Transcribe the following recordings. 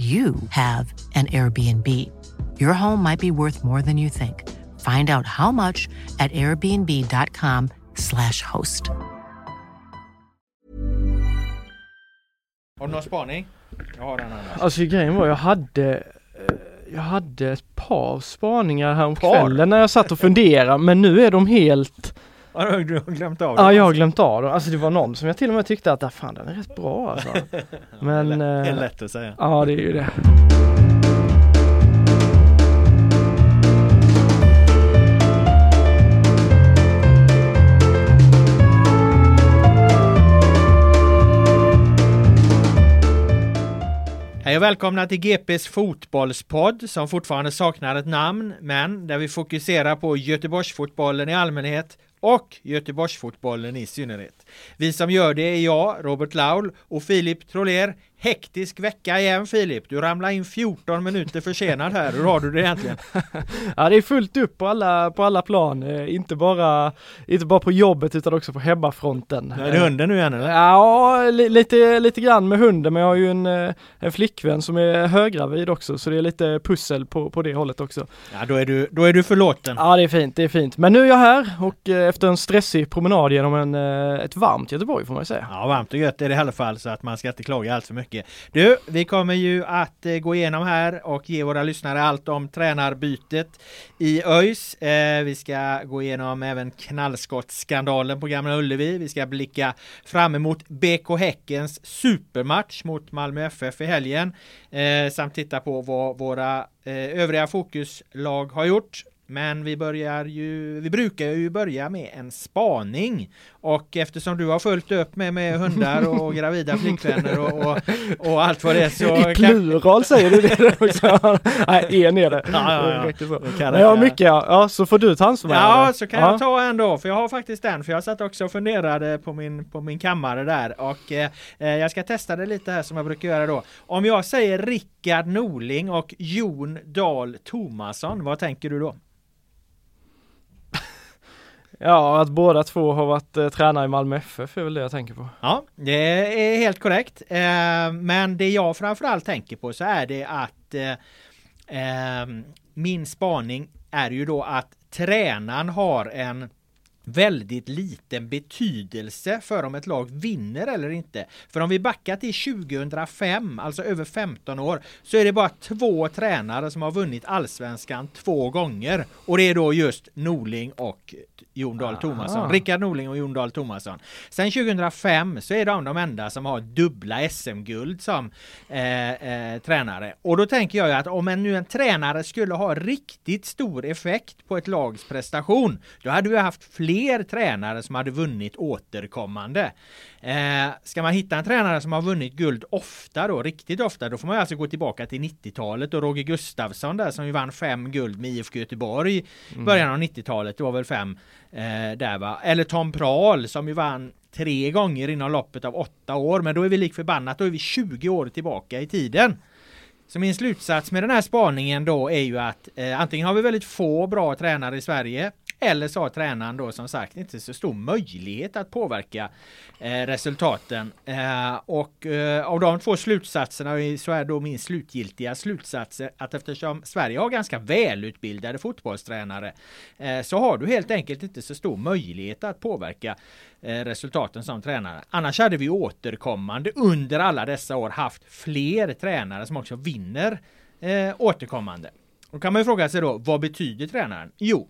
you have an Airbnb. Your home might be worth more than you think. Find out how much at airbnb.com/slash host. Har du någon spaning? Jag har den annars. Alltså grejen var jag hade eh, jag hade ett par spaningar här om Par? kvällen när jag satt och funderade men nu är de helt Har du har glömt av Ja jag har glömt av dem. Alltså det var någon som jag till och med tyckte att ah, fan den är rätt bra alltså. Men Det är eh, lätt att säga. Ja det är ju det. Hej och välkomna till GPs fotbollspodd som fortfarande saknar ett namn men där vi fokuserar på Göteborgsfotbollen i allmänhet och Göteborgsfotbollen i synnerhet. Vi som gör det är jag, Robert Laul och Filip Troler. Hektisk vecka igen Filip. Du ramlar in 14 minuter försenad här. Hur har du det egentligen? Ja det är fullt upp på alla, på alla plan. Eh, Inte bara, inte bara på jobbet utan också på hemmafronten. Är det hunden nu igen eller? Ja, li, lite, lite grann med hunden men jag har ju en, eh, en flickvän som är höggravid också så det är lite pussel på, på det hållet också. Ja, då är du, då är du förlåten. Ja det är fint, det är fint. Men nu är jag här och eh, efter en stressig promenad genom en, eh, ett varmt Göteborg får man ju säga. Ja, varmt och gött är det i alla fall så att man ska inte klaga allt för mycket. Du, vi kommer ju att eh, gå igenom här och ge våra lyssnare allt om tränarbytet i ÖIS. Eh, vi ska gå igenom även knallskottsskandalen på Gamla Ullevi. Vi ska blicka fram emot BK Häckens supermatch mot Malmö FF i helgen. Eh, samt titta på vad våra övriga fokuslag har gjort. Men vi börjar ju, vi brukar ju börja med en spaning. Och eftersom du har följt upp med, med hundar och gravida flickvänner och, och, och allt vad det är så... I plural säger du det också? Nej, en är det. Ja, ja, ja. Så. Kan Men jag har mycket, ja. ja så får du ta ansvar. Ja, så kan Ja. jag ta en då, för jag har faktiskt den, för jag satt också och funderade på min, på min kammare där och eh, eh, jag ska testa det lite här som jag brukar göra då. Om jag säger Rickard Norling och Jon Dahl Tomasson, vad tänker du då? Ja, att båda två har varit eh, tränare i Malmö FF är väl det jag tänker på. Ja, det är helt korrekt. Eh, men det jag framförallt tänker på så är det att eh, eh min spaning är ju då att tränaren har en väldigt liten betydelse för om ett lag vinner eller inte. För om vi backar till 2005, alltså över 15 år, så är det bara två tränare som har vunnit allsvenskan två gånger. Och det är då just Norling och Jon Dahl Tomasson. Rickard Norling och Jon Dahl Tomasson. Sen 2005 så är de de enda som har dubbla SM-guld som eh, eh, tränare. Och då tänker jag ju att om en, nu en tränare skulle ha riktigt stor effekt på ett lags prestation, då hade vi haft fler tränare som hade vunnit återkommande. Eh, ska man hitta en tränare som har vunnit guld ofta då, riktigt ofta, då får man alltså gå tillbaka till 90-talet och Roger Gustafsson där som ju vann fem guld med IFK Göteborg i början av 90-talet, det var väl fem eh, där va. Eller Tom Prahl som ju vann tre gånger inom loppet av åtta år, men då är vi lik förbannat, då är vi 20 år tillbaka i tiden. Så min slutsats med den här spaningen då är ju att eh, antingen har vi väldigt få bra tränare i Sverige eller så har tränaren då som sagt inte så stor möjlighet att påverka eh, resultaten. Eh, och eh, av de två slutsatserna eh, så är då min slutgiltiga slutsats eh, att eftersom Sverige har ganska välutbildade fotbollstränare eh, så har du helt enkelt inte så stor möjlighet att påverka eh, resultaten som tränare. Annars hade vi återkommande under alla dessa år haft fler tränare som också vinner eh, återkommande. Då kan man ju fråga sig då, vad betyder tränaren? Jo,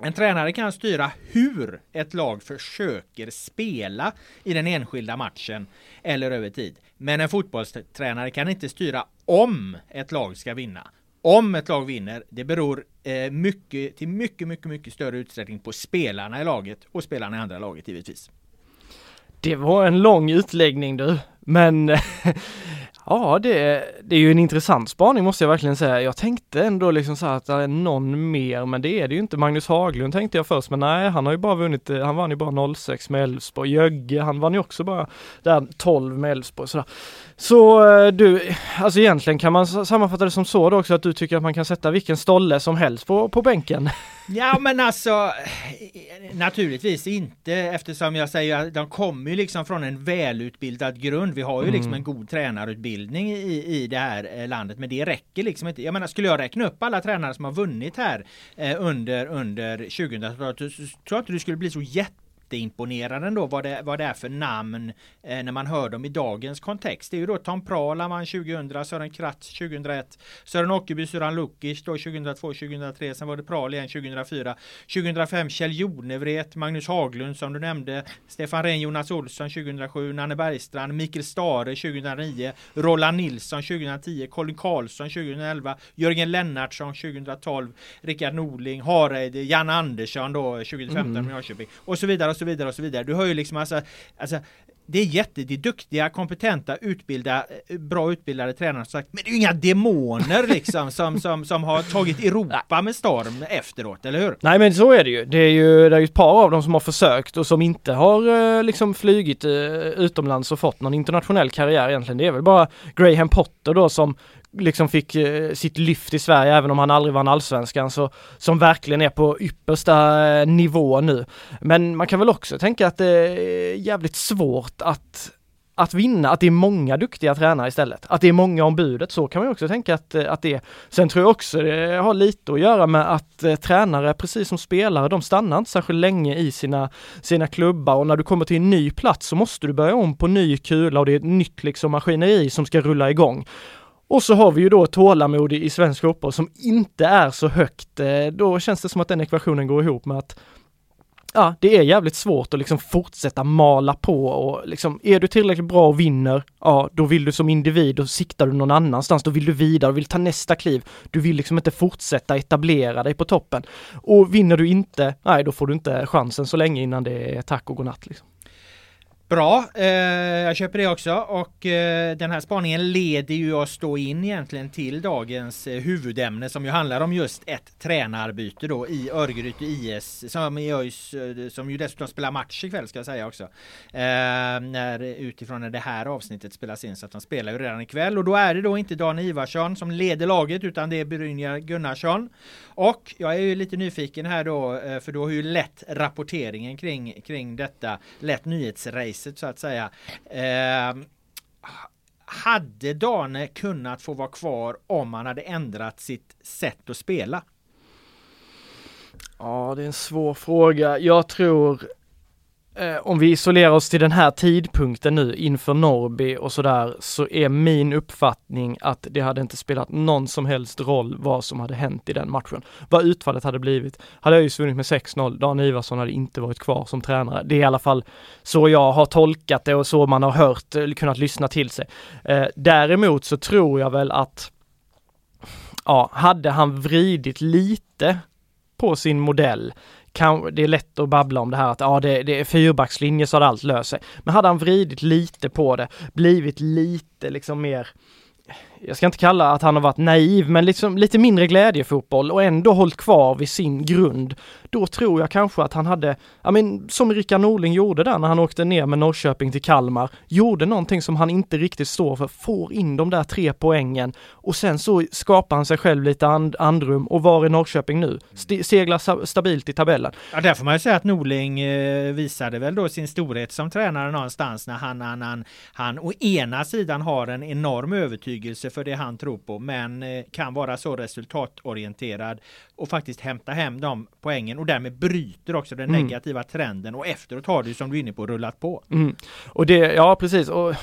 en tränare kan styra hur ett lag försöker spela i den enskilda matchen eller över tid. Men en fotbollstränare kan inte styra om ett lag ska vinna. Om ett lag vinner, det beror eh, mycket, till mycket, mycket, mycket större utsträckning på spelarna i laget och spelarna i andra laget givetvis. Det var en lång utläggning du, men Ja, det, det är ju en intressant spaning måste jag verkligen säga. Jag tänkte ändå liksom så att det är någon mer, men det är det ju inte. Magnus Haglund tänkte jag först, men nej, han har ju bara vunnit, han vann ju bara 06 med Elfsborg. Jögge, han vann ju också bara där 12 med Elfsborg sådär. Så eh, du, alltså egentligen kan man sammanfatta det som så då också att du tycker att man kan sätta vilken stolle som helst på, på bänken? Ja men alltså naturligtvis inte eftersom jag säger att de kommer ju liksom från en välutbildad grund. Vi har ju liksom mm. en god tränarutbildning i, i det här eh, landet men det räcker liksom inte. Jag menar skulle jag räkna upp alla tränare som har vunnit här eh, under, under 2000-talet så tror jag inte du skulle bli så jätte jätteimponerande ändå vad det, vad det är för namn eh, när man hör dem i dagens kontext. Det är ju då Tom Prahl vann 2000, Sören Kratz 2001, Sören Åkerby, Sören Lukic då 2002, 2003, sen var det Prahl igen 2004, 2005 Kjell Jonevret, Magnus Haglund som du nämnde, Stefan Rehn, Jonas Olsson 2007, Nanne Bergstrand, Mikael Stare 2009, Roland Nilsson 2010, Colin Karlsson 2011, Jörgen Lennartsson 2012, Rickard Norling, Hareide, Jan Andersson då 2015 mm. med Norrköping och så vidare och så vidare och så vidare. Du har ju liksom alltså, alltså det är jätteduktiga, kompetenta, utbilda, bra utbildade tränare som sagt, men det är ju inga demoner liksom som, som, som har tagit Europa med storm efteråt, eller hur? Nej men så är det ju. Det är ju, det är ju ett par av dem som har försökt och som inte har eh, liksom flugit eh, utomlands och fått någon internationell karriär egentligen. Det är väl bara Graham Potter då som liksom fick eh, sitt lyft i Sverige även om han aldrig vann allsvenskan så som verkligen är på yppersta eh, nivå nu. Men man kan väl också tänka att det är jävligt svårt att att vinna, att det är många duktiga tränare istället. Att det är många om budet, så kan man också tänka att, eh, att det är. Sen tror jag också det har lite att göra med att eh, tränare, precis som spelare, de stannar inte särskilt länge i sina, sina klubbar och när du kommer till en ny plats så måste du börja om på ny kula och det är ett nytt liksom maskineri som ska rulla igång. Och så har vi ju då tålamod i svensk fotboll som inte är så högt. Eh, då känns det som att den ekvationen går ihop med att ja, det är jävligt svårt att liksom fortsätta mala på och liksom, är du tillräckligt bra och vinner, ja, då vill du som individ, och siktar du någon annanstans, då vill du vidare, vill ta nästa kliv. Du vill liksom inte fortsätta etablera dig på toppen. Och vinner du inte, nej, då får du inte chansen så länge innan det är tack och godnatt liksom. Bra, eh, jag köper det också och eh, den här spaningen leder ju oss då in egentligen till dagens eh, huvudämne som ju handlar om just ett tränarbyte då i Örgryte IS som, ÖIS, eh, som ju dessutom spelar match ikväll ska jag säga också. Eh, när, utifrån när det här avsnittet spelas in så att de spelar ju redan ikväll och då är det då inte Dan Ivarsson som leder laget utan det är Brynja Gunnarsson. Och jag är ju lite nyfiken här då eh, för då har ju lätt rapporteringen kring, kring detta lätt nyhetsrace priset så att säga. Eh, hade Dane kunnat få vara kvar om han hade ändrat sitt sätt att spela? Ja, det är en svår fråga. Jag tror Eh, om vi isolerar oss till den här tidpunkten nu inför Norby och sådär så är min uppfattning att det hade inte spelat någon som helst roll vad som hade hänt i den matchen. Vad utfallet hade blivit. Hade ju vunnit med 6-0, Dan Ivarsson hade inte varit kvar som tränare. Det är i alla fall så jag har tolkat det och så man har hört, eh, kunnat lyssna till sig. Eh, däremot så tror jag väl att ja, hade han vridit lite på sin modell kan, det är lätt att babbla om det här att ja, det, det är fyrbackslinje så hade allt löst sig. Men hade han vridit lite på det, blivit lite liksom mer jag ska inte kalla att han har varit naiv, men liksom lite mindre glädjefotboll och ändå hållit kvar vid sin grund. Då tror jag kanske att han hade, ja men som Rickard Norling gjorde där när han åkte ner med Norrköping till Kalmar, gjorde någonting som han inte riktigt står för, får in de där tre poängen och sen så skapar han sig själv lite and andrum och var är Norrköping nu? St seglar stabilt i tabellen. Ja, där får man ju säga att Norling eh, visade väl då sin storhet som tränare någonstans när han, han, han, han å ena sidan har en enorm övertygelse för det han tror på, men eh, kan vara så resultatorienterad och faktiskt hämta hem de poängen och därmed bryter också den mm. negativa trenden och efteråt har det som du är inne på rullat på. Mm. Och det, ja precis. Och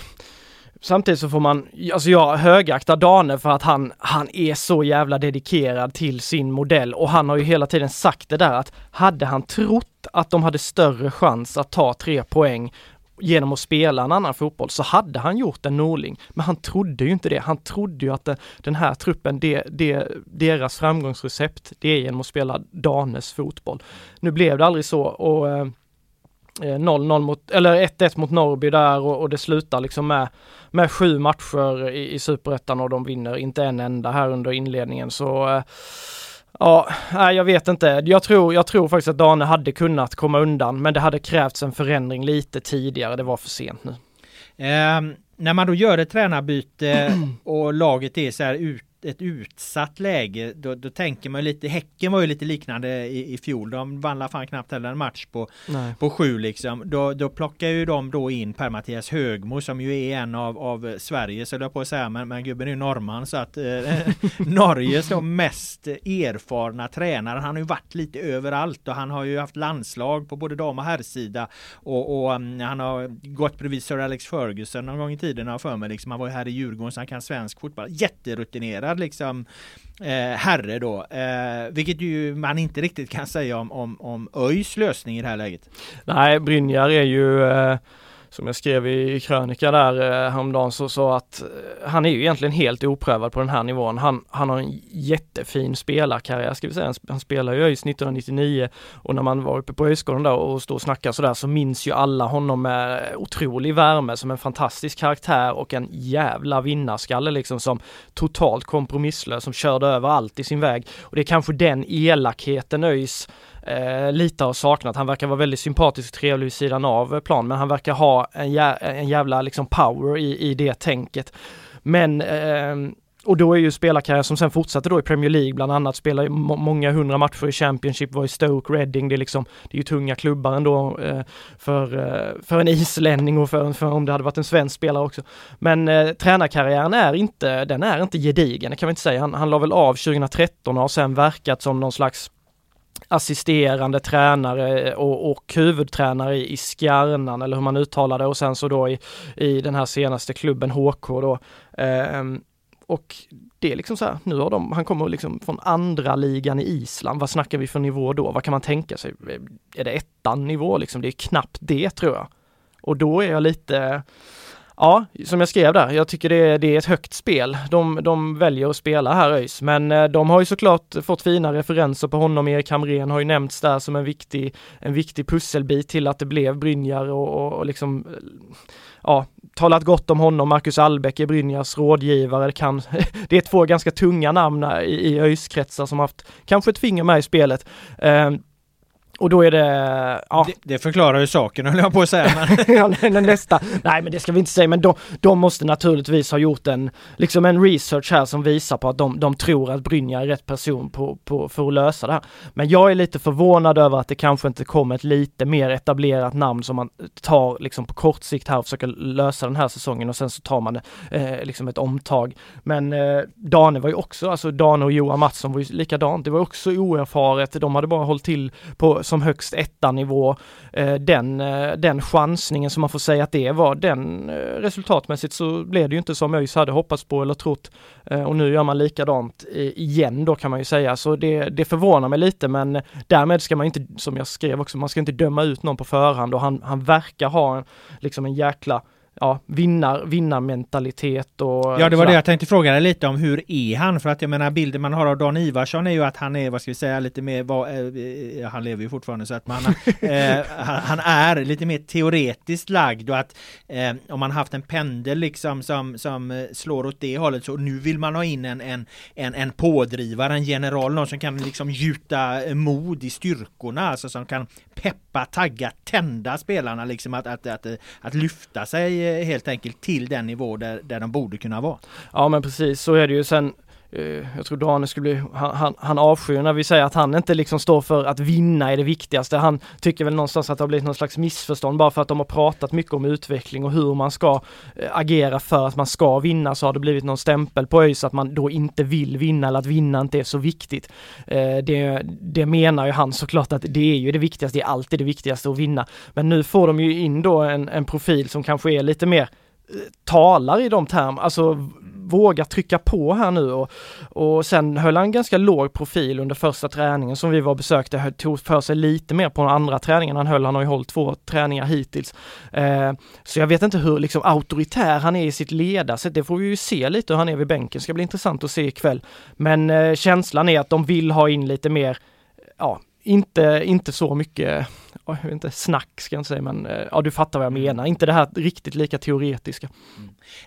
Samtidigt så får man, alltså jag högaktar Dane för att han, han är så jävla dedikerad till sin modell och han har ju hela tiden sagt det där att hade han trott att de hade större chans att ta tre poäng genom att spela en annan fotboll så hade han gjort en Norling. Men han trodde ju inte det. Han trodde ju att den här truppen, det, det, deras framgångsrecept, det är genom att spela Danes fotboll. Nu blev det aldrig så och 0-0 eh, eh mot, eller 1-1 mot Norrby där och, och, det slutar liksom med, med sju matcher i, i superettan och de vinner inte en enda här under inledningen så eh, Ja, nej jag vet inte. Jag tror, jag tror faktiskt att Dane hade kunnat komma undan, men det hade krävts en förändring lite tidigare. Det var för sent nu. Eh, när man då gör ett tränarbyte och laget är så här ut ett utsatt läge, då, då tänker man lite, Häcken var ju lite liknande i, i fjol. De vann fan knappt heller en match på, på sju liksom. Då, då plockar ju de då in Per-Mattias Högmo som ju är en av, av Sveriges, eller på att säga, men, men gubben är ju norrman så att eh, Norges då mest erfarna tränare. Han har ju varit lite överallt och han har ju haft landslag på både dam och herrsida och, och um, han har gått bredvid Sir Alex Ferguson någon gång i tiden har för mig liksom. Han var ju här i Djurgården så han kan svensk fotboll. Jätterutinerad etablerad liksom eh, herre då. Eh, vilket ju man inte riktigt kan säga om, om, om ÖIS lösning i det här läget. Nej, Brynjar är ju eh som jag skrev i krönika där eh, häromdagen så, så att eh, han är ju egentligen helt oprövad på den här nivån. Han, han har en jättefin spelarkarriär ska vi säga. Han spelar ju ÖIS 1999 och när man var uppe på Öjsgården där och stod och snackade sådär så minns ju alla honom med otrolig värme som en fantastisk karaktär och en jävla vinnarskalle liksom som totalt kompromisslös som körde över allt i sin väg. Och det är kanske den elakheten ÖIS eh, lite har saknat. Han verkar vara väldigt sympatisk och trevlig vid sidan av plan, men han verkar ha en, jä en jävla liksom power i, i det tänket. Men eh, och då är ju spelarkarriär som sen fortsatte då i Premier League bland annat, spelar många hundra matcher i Championship, var i Stoke, Reading, det är liksom, det är ju tunga klubbar ändå eh, för, eh, för en islänning och för, för om det hade varit en svensk spelare också. Men eh, tränarkarriären är inte, den är inte gedigen, det kan vi inte säga. Han, han la väl av 2013 och har sen verkat som någon slags assisterande tränare och, och huvudtränare i Skärnan eller hur man uttalar det och sen så då i, i den här senaste klubben HK då. Eh, och det är liksom så här, nu har de, han kommer liksom från andra ligan i Island, vad snackar vi för nivå då? Vad kan man tänka sig? Är det ettan nivå liksom? Det är knappt det tror jag. Och då är jag lite, Ja, som jag skrev där, jag tycker det är, det är ett högt spel. De, de väljer att spela här ÖIS, men eh, de har ju såklart fått fina referenser på honom. Erik Hamrén har ju nämnts där som en viktig, en viktig pusselbit till att det blev Brynjar och, och, och liksom eh, ja, talat gott om honom. Marcus Albeck är Brynjars rådgivare. Det, kan, det är två ganska tunga namn eh, i, i ÖIS-kretsar som haft kanske ett finger med i spelet. Och då är det, ja. Det, det förklarar ju saken höll jag på att säga. Men... ja, nästa. Nej men det ska vi inte säga men de, de, måste naturligtvis ha gjort en, liksom en research här som visar på att de, de tror att Brynja är rätt person på, på, för att lösa det här. Men jag är lite förvånad över att det kanske inte kommer ett lite mer etablerat namn som man tar liksom på kort sikt här och försöker lösa den här säsongen och sen så tar man eh, liksom ett omtag. Men eh, Dane var ju också, alltså Dane och Johan Mattsson var ju likadant. Det var också oerfaret. De hade bara hållit till på som högst etta nivå. Eh, den, eh, den chansningen som man får säga att det var, den eh, resultatmässigt så blev det ju inte som ÖIS hade hoppats på eller trott. Eh, och nu gör man likadant eh, igen då kan man ju säga, så det, det förvånar mig lite men därmed ska man inte, som jag skrev också, man ska inte döma ut någon på förhand och han, han verkar ha en, liksom en jäkla ja, vinnar, vinnarmentalitet och Ja, det var det jag tänkte fråga dig lite om. Hur är han? För att jag menar bilden man har av Dan Ivarsson är ju att han är, vad ska vi säga, lite mer, vad, eh, han lever ju fortfarande så att man, eh, han, han är lite mer teoretiskt lagd och att eh, om man haft en pendel liksom som, som eh, slår åt det hållet så nu vill man ha in en, en, en, en pådrivare, en general, någon som kan liksom gjuta eh, mod i styrkorna, alltså som kan peppa, tagga, tända spelarna liksom att, att, att, att lyfta sig Eh, helt enkelt till den nivå där, där de borde kunna vara. Ja men precis, så är det ju sen Eh, jag tror Dane skulle bli, han, han, han avskyr när vi säger att han inte liksom står för att vinna är det viktigaste. Han tycker väl någonstans att det har blivit någon slags missförstånd bara för att de har pratat mycket om utveckling och hur man ska eh, agera för att man ska vinna så har det blivit någon stämpel på ÖIS att man då inte vill vinna eller att vinna inte är så viktigt. Eh, det, det menar ju han såklart att det är ju det viktigaste, det är alltid det viktigaste att vinna. Men nu får de ju in då en, en profil som kanske är lite mer talar i de termerna, alltså vågar trycka på här nu och, och sen höll han ganska låg profil under första träningen som vi var och besökte, tog för sig lite mer på den andra träningen han höll, han har ju hållit två träningar hittills. Eh, så jag vet inte hur liksom auktoritär han är i sitt ledarsätt, det får vi ju se lite hur han är vid bänken, ska bli intressant att se ikväll. Men eh, känslan är att de vill ha in lite mer, ja, inte, inte så mycket, jag vet inte, snack ska jag inte säga, men eh, ja, du fattar vad jag menar. Inte det här riktigt lika teoretiska.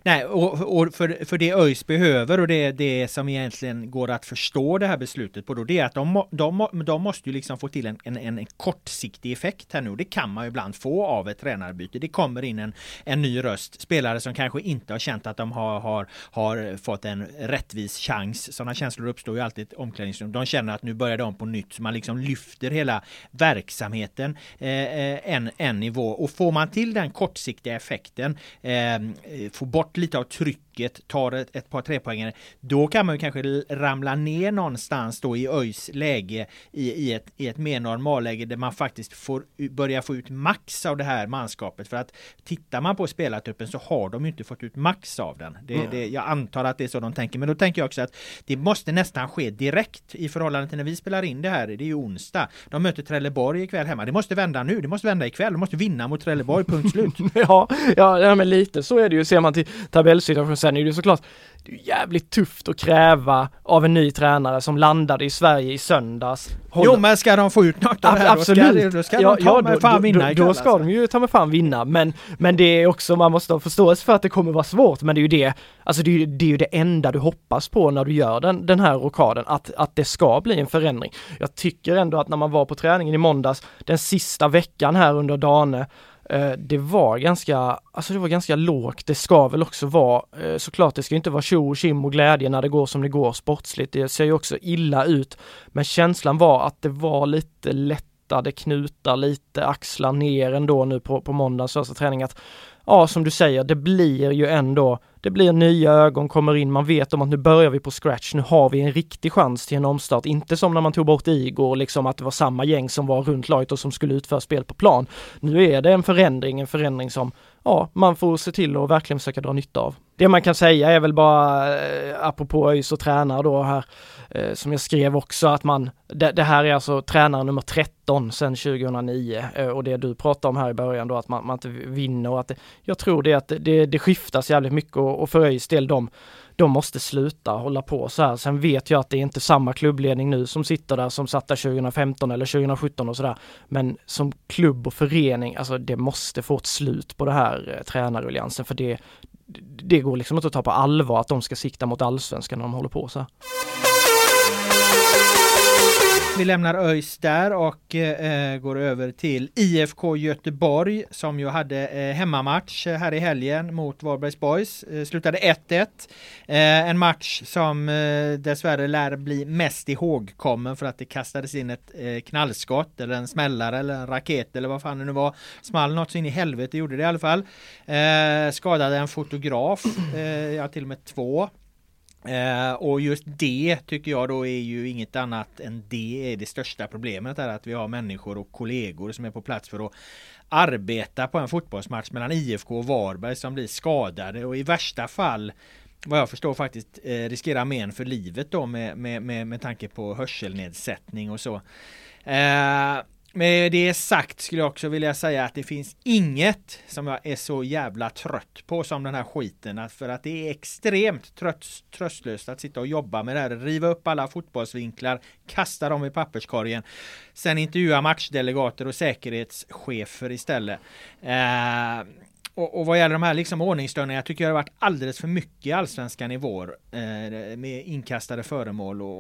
Nej, och, och för, för det ÖIS behöver och det, det som egentligen går att förstå det här beslutet på då, det är att de, de, de måste ju liksom få till en, en, en kortsiktig effekt här nu. Det kan man ju ibland få av ett tränarbyte. Det kommer in en, en ny röst, spelare som kanske inte har känt att de har, har, har fått en rättvis chans. Sådana känslor uppstår ju alltid i omklädningsrum. De känner att nu börjar de på nytt, så man liksom lyfter hela verksamheten Eh, eh, en, en nivå. Och får man till den kortsiktiga effekten, eh, eh får bort lite av trycket, tar ett, ett par trepoängare, då kan man ju kanske ramla ner någonstans då i ÖIS läge i, i, ett, i ett mer normalläge där man faktiskt får börja få ut max av det här manskapet. För att tittar man på spelartruppen så har de ju inte fått ut max av den. Det, det, jag antar att det är så de tänker, men då tänker jag också att det måste nästan ske direkt i förhållande till när vi spelar in det här. Det är ju onsdag. De möter Trelleborg ikväll hemma. Det måste vända nu. Det måste vända ikväll. De måste vinna mot Trelleborg. Punkt slut. Ja, ja, ja men lite så är det ju. Ser man till tabellsituationen sen är det såklart det är jävligt tufft att kräva av en ny tränare som landade i Sverige i söndags. Jo, Håller- men ska de få ut något av det här, då ska, Absolut! då ska de ta med fan vinna då, ikväll. då ska de ju ta med fan vinna, men, men det är också, man måste ha förståelse för att det kommer vara svårt, men det är ju det, alltså det är ju det, är ju det enda du hoppas på när du gör den, den här rockaden, att, att det ska bli en förändring. Jag tycker ändå att när man var på träningen i måndags, den sista veckan här under Dane, Eh, det var ganska, alltså det var ganska lågt. Det ska väl också vara, eh, såklart det ska inte vara tjo och tjim och glädje när det går som det går sportsligt. Det ser ju också illa ut. Men känslan var att det var lite lättade knutar, lite axlar ner ändå nu på, på måndagens första träning. Att, ja, som du säger, det blir ju ändå, det blir nya ögon kommer in, man vet om att nu börjar vi på scratch, nu har vi en riktig chans till en omstart. Inte som när man tog bort Igor, liksom att det var samma gäng som var runt laget och som skulle utföra spel på plan. Nu är det en förändring, en förändring som ja, man får se till att verkligen försöka dra nytta av. Det man kan säga är väl bara, eh, apropå ÖIS och tränare då här, eh, som jag skrev också, att man, det, det här är alltså tränare nummer 13 sedan 2009 eh, och det du pratade om här i början då, att man, man inte vinner och att det, jag tror det att det, det skiftas jävligt mycket och, och för ÖIS del, de, de måste sluta hålla på så här. Sen vet jag att det är inte samma klubbledning nu som sitter där som satt där 2015 eller 2017 och sådär. Men som klubb och förening, alltså det måste få ett slut på det här eh, tränaralliansen för det, det går liksom inte att ta på allvar att de ska sikta mot allsvenskan när de håller på så här. Vi lämnar ÖIS där och eh, går över till IFK Göteborg som ju hade eh, hemmamatch här i helgen mot Varbergs Boys. Eh, slutade 1-1. Eh, en match som eh, dessvärre lär bli mest ihågkommen för att det kastades in ett eh, knallskott eller en smällare eller en raket eller vad fan det nu var. Small något så in i helvete gjorde det i alla fall. Eh, skadade en fotograf, eh, ja till och med två. Eh, och just det tycker jag då är ju inget annat än det är det största problemet är att vi har människor och kollegor som är på plats för att arbeta på en fotbollsmatch mellan IFK och Varberg som blir skadade och i värsta fall vad jag förstår faktiskt eh, riskerar men för livet då med, med, med, med tanke på hörselnedsättning och så. Eh, med det sagt skulle jag också vilja säga att det finns inget som jag är så jävla trött på som den här skiten. För att det är extremt trött, tröstlöst att sitta och jobba med det här. Riva upp alla fotbollsvinklar, kasta dem i papperskorgen. Sen intervjua matchdelegater och säkerhetschefer istället. Eh, och, och vad gäller de här liksom ordningsstörningarna, jag tycker det har varit alldeles för mycket i allsvenska nivåer eh, med inkastade föremål och,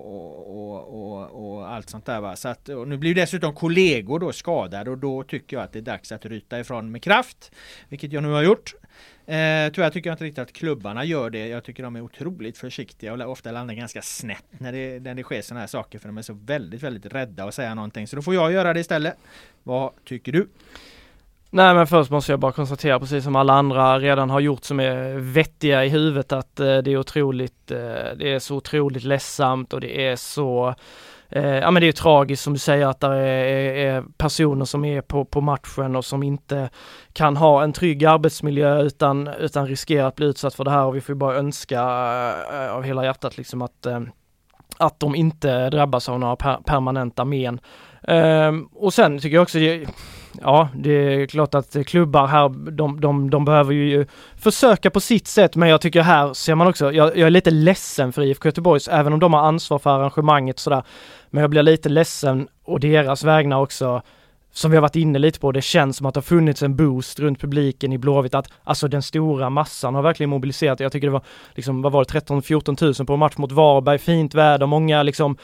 och, och, och, allt sånt där. Va? Så att, nu blir dessutom kollegor då skadade och då tycker jag att det är dags att ryta ifrån med kraft, vilket jag nu har gjort. Eh, tyvärr tycker jag inte riktigt att klubbarna gör det. Jag tycker de är otroligt försiktiga och ofta landar ganska snett när det, när det sker sådana här saker för de är så väldigt, väldigt rädda att säga någonting. Så då får jag göra det istället. Vad tycker du? Nej men först måste jag bara konstatera precis som alla andra redan har gjort som är vettiga i huvudet att eh, det är otroligt, eh, det är så otroligt ledsamt och det är så eh, Ja men det är tragiskt som du säger att det är, är, personer som är på, på matchen och som inte kan ha en trygg arbetsmiljö utan, utan riskerar att bli utsatt för det här och vi får bara önska eh, av hela hjärtat liksom att eh, att de inte drabbas av några per permanenta men. Um, och sen tycker jag också, ja det är klart att klubbar här, de, de, de behöver ju försöka på sitt sätt men jag tycker här ser man också, jag, jag är lite ledsen för IFK Göteborgs, även om de har ansvar för arrangemanget sådär. Men jag blir lite ledsen och deras vägnar också som vi har varit inne lite på, det känns som att det har funnits en boost runt publiken i Blåvitt, att alltså den stora massan har verkligen mobiliserat. Jag tycker det var liksom, vad var det, 13-14 tusen på en match mot Varberg, fint väder, många liksom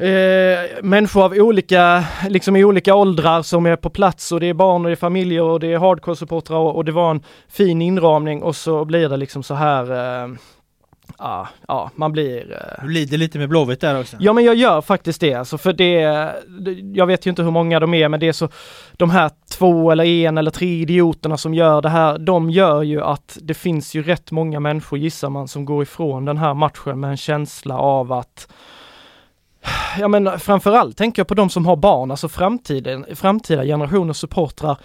Eh, människor av olika, liksom i olika åldrar som är på plats och det är barn och det är familjer och det är hardcore-supportrar och, och, det var en fin inramning och så blir det liksom så här eh, Ja, ja, man blir... Eh... Du lider lite med Blåvitt där också? Ja men jag gör faktiskt det alltså för det, jag vet ju inte hur många de är men det är så, de här två eller en eller tre idioterna som gör det här, de gör ju att det finns ju rätt många människor gissar man som går ifrån den här matchen med en känsla av att Ja men framförallt tänker jag på de som har barn, alltså framtiden, framtida generationer supportrar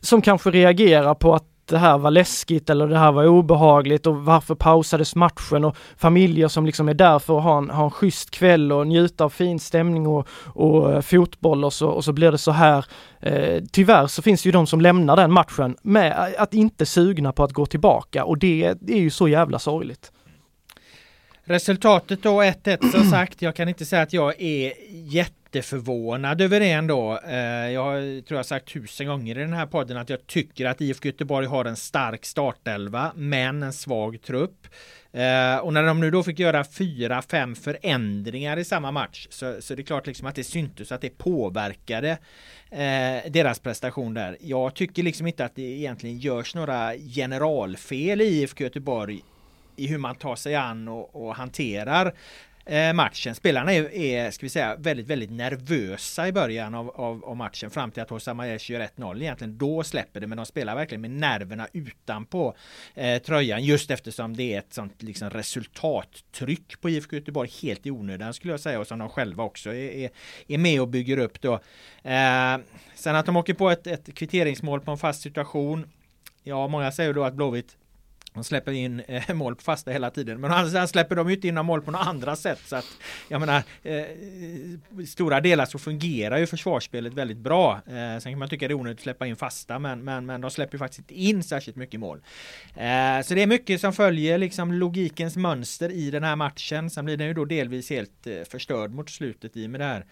som kanske reagerar på att det här var läskigt eller det här var obehagligt och varför pausades matchen och familjer som liksom är där för att ha en, ha en schysst kväll och njuta av fin stämning och, och eh, fotboll och så, och så blir det så här. Eh, tyvärr så finns det ju de som lämnar den matchen med att inte sugna på att gå tillbaka och det, det är ju så jävla sorgligt. Resultatet då 1-1 som sagt. Jag kan inte säga att jag är jätteförvånad över det ändå. Eh, jag tror jag sagt tusen gånger i den här podden att jag tycker att IFK Göteborg har en stark startelva men en svag trupp. Eh, och när de nu då fick göra fyra, fem förändringar i samma match så, så det är klart liksom att det syntes att det påverkade eh, deras prestation där. Jag tycker liksom inte att det egentligen görs några generalfel i IFK Göteborg i hur man tar sig an och, och hanterar eh, matchen. Spelarna är, är, ska vi säga, väldigt, väldigt nervösa i början av, av, av matchen fram till att Hossam Aiesh gör 1-0 egentligen. Då släpper det, men de spelar verkligen med nerverna utanpå eh, tröjan just eftersom det är ett sånt liksom, resultattryck på IFK Göteborg helt i onödan skulle jag säga och som de själva också är, är, är med och bygger upp då. Eh, sen att de åker på ett, ett kvitteringsmål på en fast situation. Ja, många säger då att Blåvitt de släpper in eh, mål på fasta hela tiden. Men han släpper de inte in mål på några andra sätt. Så att, jag menar, eh, stora delar så fungerar ju försvarsspelet väldigt bra. Eh, sen kan man tycka det är onödigt att släppa in fasta, men, men, men de släpper faktiskt inte in särskilt mycket mål. Eh, så det är mycket som följer liksom logikens mönster i den här matchen. Sen blir den ju då delvis helt eh, förstörd mot slutet i med det här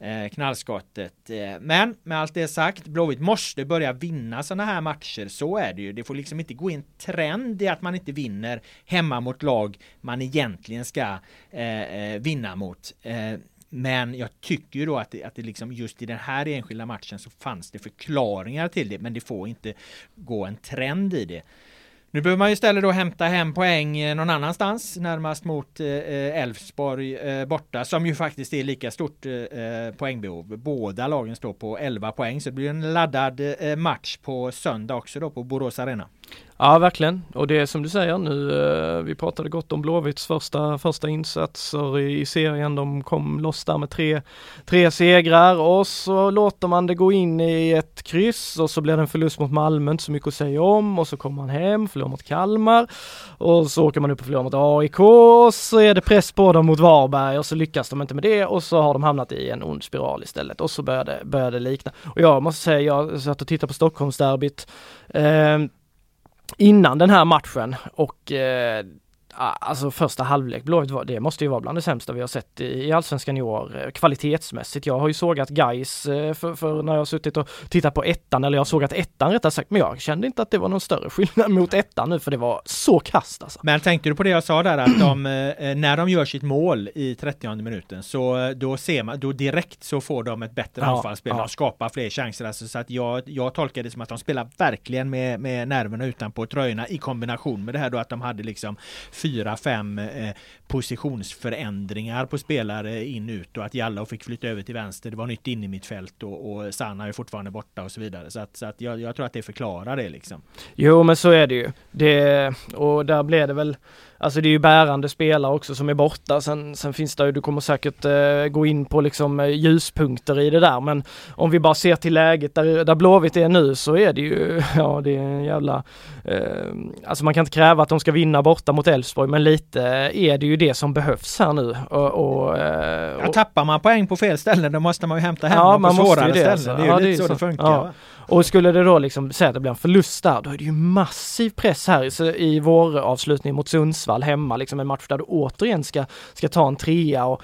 eh, knallskottet. Eh, men med allt det sagt, Blåvitt måste börja vinna sådana här matcher. Så är det ju. Det får liksom inte gå in trend i att man inte vinner hemma mot lag man egentligen ska eh, eh vinna mot. Eh, men jag tycker ju då att det, att det liksom just i den här enskilda matchen så fanns det förklaringar till det, men det får inte gå en trend i det. Nu behöver man ju istället då hämta hem poäng eh, någon annanstans, närmast mot eh, eh, Elfsborg eh, borta, som ju faktiskt är lika stort eh, eh poängbehov. Båda lagen står på 11 poäng, så det blir en laddad match på söndag också då på Borås Arena. Ja, verkligen. Och det är som du säger nu, eh, vi pratade gott om Blåvitts första, första insatser i serien. De kom loss där med tre, tre segrar och så låter man det gå in i ett kryss och så blir det en förlust mot Malmö, inte så mycket att säga om och så kommer man hem, förlorar mot Kalmar och så åker man upp och förlorar mot AIK och så är det press på dem mot Varberg och så lyckas de inte med det och så har de hamnat i en ond spiral istället och så börjar det, börjar det likna. Och jag måste säga, jag satt och tittade på Stockholmsderbyt eh, innan den här matchen. Och eh, Alltså första halvlek, Blåvitt var, det måste ju vara bland det sämsta vi har sett i Allsvenskan i år eh, kvalitetsmässigt. Jag har ju sågat Gais eh, för, för, när jag har suttit och tittat på ettan, eller jag har sågat ettan rättare sagt, men jag kände inte att det var någon större skillnad mot ettan nu för det var så kast alltså. Men tänkte du på det jag sa där att de, eh, när de gör sitt mål i 30 minuten så då ser man, då direkt så får de ett bättre ja, anfallsspel ja. och skapar fler chanser. Alltså, så att jag, jag tolkar det som att de spelar verkligen med, med nerverna utanpå tröjorna i kombination med det här då att de hade liksom fyra, fem eh, positionsförändringar på spelare in ut och att Jallow fick flytta över till vänster. Det var nytt in i mitt fält och, och Sanna är fortfarande borta och så vidare. Så att, så att jag, jag tror att det förklarar det liksom. Jo, men så är det ju. Det, och där blev det väl Alltså det är ju bärande spelare också som är borta. Sen, sen finns det ju, du kommer säkert eh, gå in på liksom eh, ljuspunkter i det där. Men om vi bara ser till läget där, där Blåvitt är nu så är det ju, ja det är en jävla, eh, alltså man kan inte kräva att de ska vinna borta mot Elfsborg men lite är det ju det som behövs här nu. Och, och, eh, och ja, tappar man poäng på fel ställen då måste man ju hämta hem ja, dem på svårare det, ställen. Det är ju ja, lite så, så det funkar. Ja. Och skulle det då liksom säga att det blir en förlust där, då är det ju massiv press här i, i vår avslutning mot Sundsvall hemma, liksom en match där du återigen ska, ska ta en trea och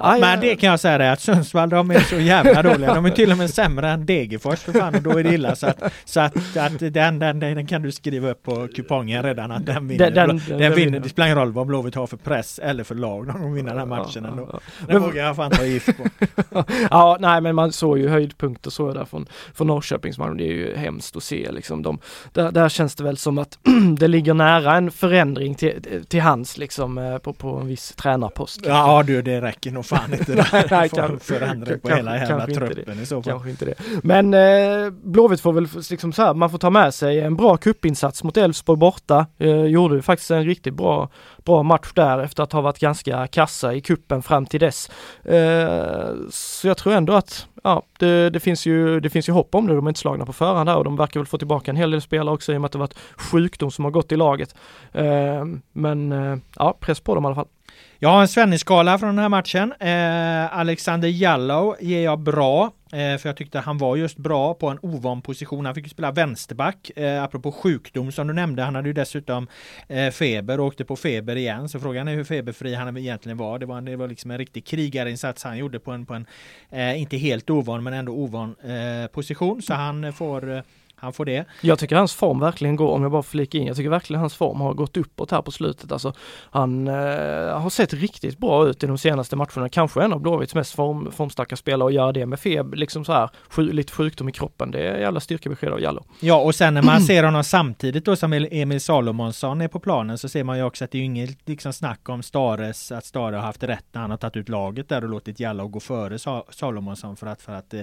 Aj, men det kan jag säga det att Sundsvall de är så jävla dåliga. De är till och med sämre än Degerfors för fan och då är det illa. Så att, så att, att den, den, den kan du skriva upp på kupongen redan att den vinner. Den, den, den, den vinner. Det spelar ingen roll vad Blåvitt har för press eller för lag. De vinner den här matchen ändå. Den vågar jag fan ta gift på. ja, nej men man såg ju höjdpunkter så där från, från Norrköpingsmatchen. Det är ju hemskt att se liksom. De, där, där känns det väl som att det ligger nära en förändring till, till hands liksom eh, på, på en viss tränarpost. Ja du, det räcker nog fan inte där. Nej, kan, förändring på hela jävla truppen i så fall. Kanske inte det. Men eh, Blåvitt får väl liksom så här, man får ta med sig en bra kuppinsats mot Elfsborg borta. Eh, gjorde faktiskt en riktigt bra, bra match där efter att ha varit ganska kassa i kuppen fram till dess. Eh, så jag tror ändå att ja, det, det, finns ju, det finns ju hopp om det. De är inte slagna på förhand här och de verkar väl få tillbaka en hel del spelare också i och med att det varit sjukdom som har gått i laget. Eh, men eh, ja, press på dem i alla fall. Jag har en Svennis-skala från den här matchen. Eh, Alexander Jallow ger jag bra. Eh, för jag tyckte han var just bra på en ovan position. Han fick ju spela vänsterback. Eh, apropå sjukdom som du nämnde. Han hade ju dessutom eh, feber och åkte på feber igen. Så frågan är hur feberfri han egentligen var. Det var, det var liksom en riktig krigarinsats han gjorde på en, på en eh, inte helt ovan men ändå ovan eh, position. Så han får eh, han får det. Jag tycker hans form verkligen går, om jag bara flikar in, jag tycker verkligen hans form har gått uppåt här på slutet. Alltså, han eh, har sett riktigt bra ut i de senaste matcherna, kanske en av Blåvitts mest form, formstarka spelare och göra det med feber, liksom så här, sju, lite sjukdom i kroppen. Det är jävla styrkebesked av Jallo. Ja, och sen när man ser honom samtidigt då som Emil Salomonsson är på planen så ser man ju också att det är inget liksom snack om Stares, att Stare har haft rätt när han har tagit ut laget där och låtit Jallo gå före Salomonsson för att, för att eh,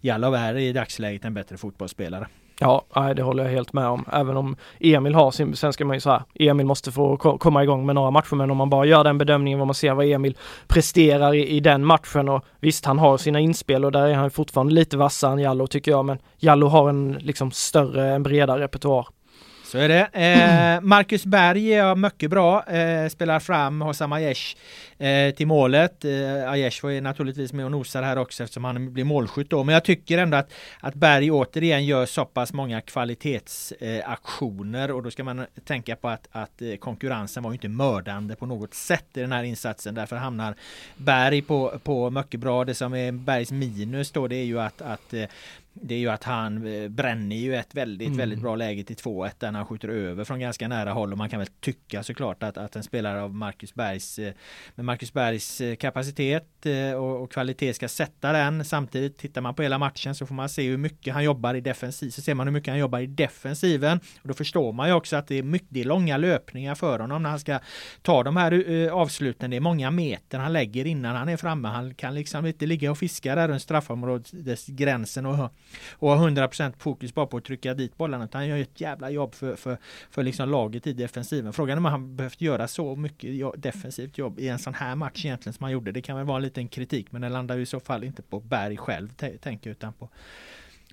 Jallo är i dagsläget en bättre fotbollsspelare. Ja, det håller jag helt med om. Även om Emil har sin, sen ska man ju säga, Emil måste få komma igång med några matcher, men om man bara gör den bedömningen vad man ser vad Emil presterar i, i den matchen och visst, han har sina inspel och där är han fortfarande lite vassare än Jallo tycker jag, men Jallo har en liksom större, en bredare repertoar. Så är det. Eh, Marcus Berg är mycket bra. Eh, spelar fram Hossam Aiesh eh, till målet. Eh, Aiesh var ju naturligtvis med och nosar här också eftersom han blir målskytt då. Men jag tycker ändå att, att Berg återigen gör så pass många kvalitetsaktioner och då ska man tänka på att, att eh, konkurrensen var ju inte mördande på något sätt i den här insatsen. Därför hamnar Berg på, på mycket bra. Det som är Bergs minus då det är ju att, att eh, det är ju att han eh, bränner ju ett väldigt, mm. väldigt bra läge till 2-1 där han skjuter över från ganska nära håll och man kan väl tycka såklart att, att en spelare av Marcus Bergs med Marcus Bergs eh, kapacitet eh, och, och kvalitet ska sätta den. Samtidigt tittar man på hela matchen så får man se hur mycket han jobbar i defensiv. Så ser man hur mycket han jobbar i defensiven. Och då förstår man ju också att det är mycket det är långa löpningar för honom när han ska ta de här uh, avsluten. Det är många meter han lägger innan han är framme. Han kan liksom inte ligga och fiska där runt straffområdesgränsen och, och ha 100% fokus bara på att trycka dit bollarna. Utan han gör ett jävla jobb för, för, för liksom laget i defensiven. Frågan är om han behövt göra så mycket defensivt jobb i en sån här match egentligen som han gjorde. Det kan väl vara en liten kritik men den landar ju i så fall inte på Berg själv tänker utan på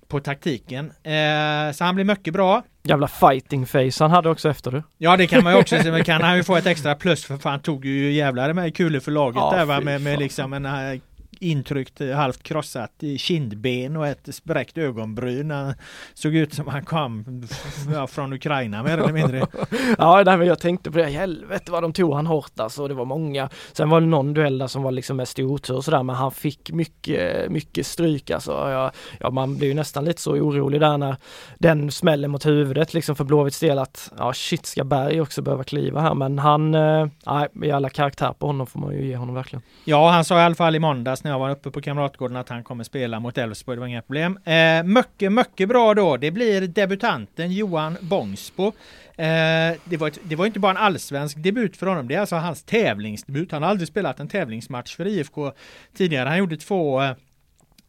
på taktiken. Eh, så han blir mycket bra. Jävla fighting face han hade också efter det. Ja det kan man ju också se, men kan han ju få ett extra plus för fan tog ju jävlar med kulor för laget ja, där va med, med liksom en eh, intryckt eh, halvt krossat kindben och ett spräckt ögonbryn. Han såg ut som han kom från Ukraina mer eller mindre. ja, nej, men jag tänkte på det, helvete vad de tog han hårt alltså. Det var många. Sen var det någon duell där som var liksom mest i otur sådär, men han fick mycket, mycket stryk alltså. Ja, ja, man blir ju nästan lite så orolig där när den smäller mot huvudet liksom för Blåvitts del att ja shit ska Berg också behöva kliva här men han, eh, nej, i alla karaktär på honom får man ju ge honom verkligen. Ja, han sa i alla fall i måndags när jag var uppe på Kamratgården att han kommer spela mot Elfsborg. Det var inga problem. Eh, mycket, mycket bra då. Det blir debutanten Johan Bångsbo. Eh, det, var ett, det var inte bara en allsvensk debut för honom. Det är alltså hans tävlingsdebut. Han har aldrig spelat en tävlingsmatch för IFK tidigare. Han gjorde två eh,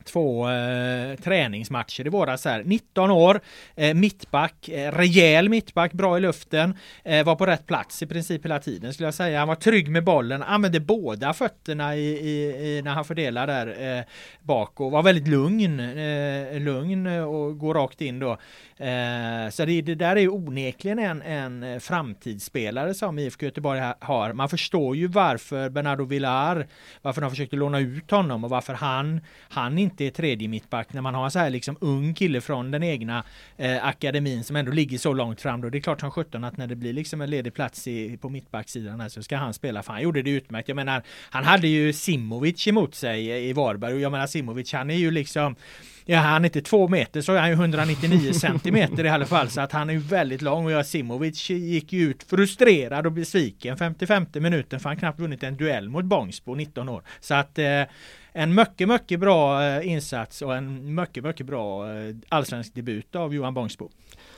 två eh, träningsmatcher i våras här. 19 år, eh, mittback, eh, rejäl mittback, bra i luften, eh, var på rätt plats i princip hela tiden skulle jag säga. Han var trygg med bollen, använde båda fötterna i, i, i när han fördelar där eh, bak och var väldigt lugn, eh, lugn och går rakt in då. Eh, så det, det, där är ju onekligen en, en framtidsspelare som IFK Göteborg har. Man förstår ju varför Bernardo Villar, varför de försökte låna ut honom och varför han, han inte är tredje mittback när man har en så här liksom ung kille från den egna eh, akademin som ändå ligger så långt fram då. Det är klart som sjutton att när det blir liksom en ledig plats i, på mittbacksidan här så ska han spela. För han gjorde det utmärkt. Jag menar, han hade ju Simovic emot sig i Varberg och jag menar Simovic han är ju liksom Ja, han är inte två meter så är han ju 199 centimeter i alla fall så att han är ju väldigt lång och jag Simovic gick ju ut frustrerad och besviken 55 minuten för han knappt vunnit en duell mot Bångsbo 19 år. Så att eh, en mycket, mycket bra eh, insats och en mycket, mycket bra eh, allsvensk debut av Johan Bångsbo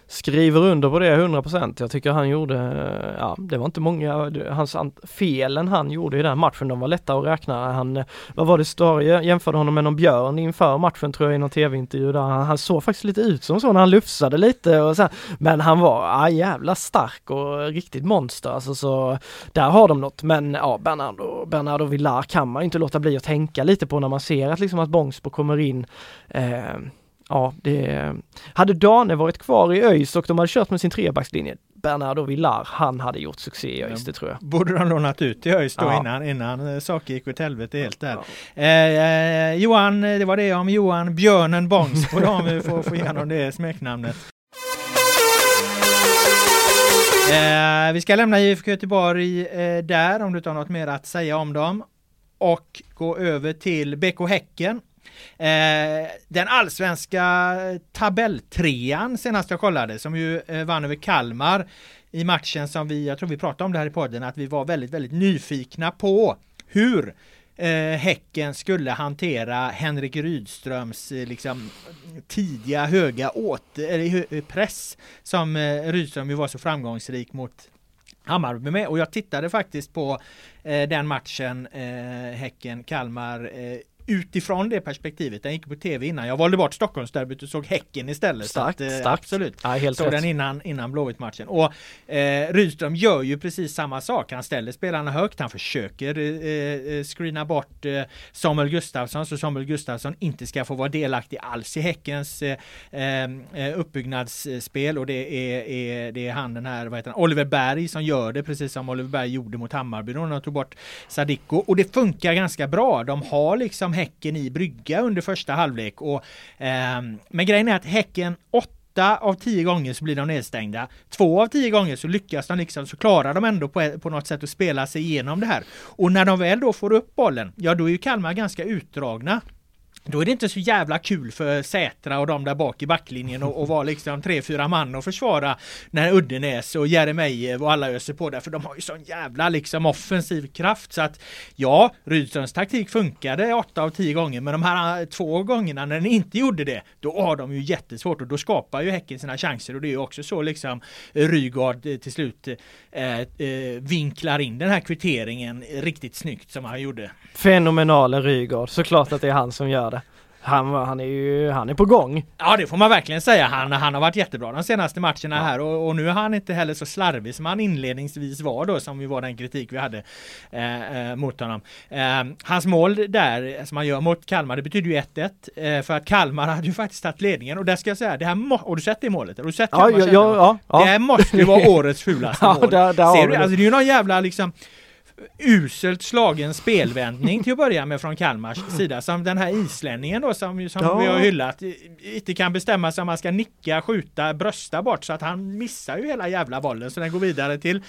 skriver under på det 100%. Jag tycker han gjorde, eh, ja det var inte många, hans felen han gjorde i den matchen, de var lätta att räkna. Han, eh, vad var det Stare jämförde honom med någon björn inför matchen tror jag i någon tv-intervju där. Han, han såg faktiskt lite ut som så när han lufsade lite och så här. Men han var ja, jävla stark och riktigt monster alltså så där har de något. Men ja, Bernardo, Bernardo Villar kan man inte låta bli att tänka lite på när man ser att liksom att Bångsbo kommer in eh, ja, det... Hade Dane varit kvar i ÖIS och de hade kört med sin trebackslinje, Bernardo Villar, han hade gjort succé i ÖIS, det tror jag. Borde de lånat ut till ÖIS då ja. innan, innan eh, saker gick åt helvete helt där. Ja. Eh, Johan, det var det om Johan Björnen Bångsbo då, om vi får få igenom det smeknamnet. Eh, vi ska lämna IFK Göteborg eh, där, om du inte har något mer att säga om dem. Och gå över till BK Häcken Eh, Eh, den allsvenska tabelltrean senast jag kollade som ju eh, vann över Kalmar i matchen som vi, jag tror vi pratade om det här i podden, att vi var väldigt, väldigt nyfikna på hur eh, Häcken skulle hantera Henrik Rydströms eh, liksom, tidiga höga åter, press som eh, Rydström ju var så framgångsrik mot Hammarby med. Och jag tittade faktiskt på eh, den matchen eh, Häcken-Kalmar eh, utifrån det perspektivet. Den gick på tv innan. Jag valde bort Stockholmsderbyt och såg Häcken istället. Starkt, att, eh, starkt. Absolut. Ja, helt såg rätt. den innan, innan Blåvitt-matchen. Och eh, Rydström gör ju precis samma sak. Han ställer spelarna högt. Han försöker eh, eh screena bort eh, Samuel Gustafsson så Samuel Gustafsson inte ska få vara delaktig alls i Häckens eh, eh uppbyggnadsspel. Och det är, är, det är han den här, vad heter han, Oliver Berg som gör det precis som Oliver Berg gjorde mot Hammarby. De tog bort Sadiko och det funkar ganska bra. De har liksom Häcken i brygga under första halvlek. Och, eh, men grejen är att Häcken 8 av tio gånger så blir de nedstängda. Två av tio gånger så lyckas de liksom, så klarar de ändå på, på något sätt att spela sig igenom det här. Och när de väl då får upp bollen, ja då är ju Kalmar ganska utdragna då är det inte så jävla kul för Sätra och de där bak i backlinjen och, och vara liksom tre, fyra man och försvara när Uddenäs och Jeremejeff och alla öser på där för de har ju sån jävla liksom offensiv kraft så att ja, Rydströms taktik funkade åtta av tio gånger men de här två gångerna när den inte gjorde det då har de ju jättesvårt och då skapar ju Häcken sina chanser och det är ju också så liksom Rygaard eh, till slut eh, eh, vinklar in den här kvitteringen riktigt snyggt som han gjorde. Fenomenale Rygaard, såklart att det är han som gör det. Han, han är ju, han är på gång. Ja det får man verkligen säga. Han, han har varit jättebra de senaste matcherna ja. här och, och, nu är han inte heller så slarvig som han inledningsvis var då som ju var den kritik vi hade eh, eh mot honom. Eh, hans mål där som han gör mot Kalmar det betyder ju 1-1 eh, för att Kalmar hade ju faktiskt tagit ledningen och där ska jag säga det här har du sett det målet? Har du sett ja, ja, ja, ja, Det här måste ju vara årets fulaste mål. Där, där Ser du? Alltså det är ju någon jävla liksom uselt slagen spelvändning till att börja med från Kalmars sida. Som den här islänningen då som, som ja. vi har hyllat. Inte kan bestämma sig om man ska nicka, skjuta, brösta bort så att han missar ju hela jävla bollen. Så den går vidare till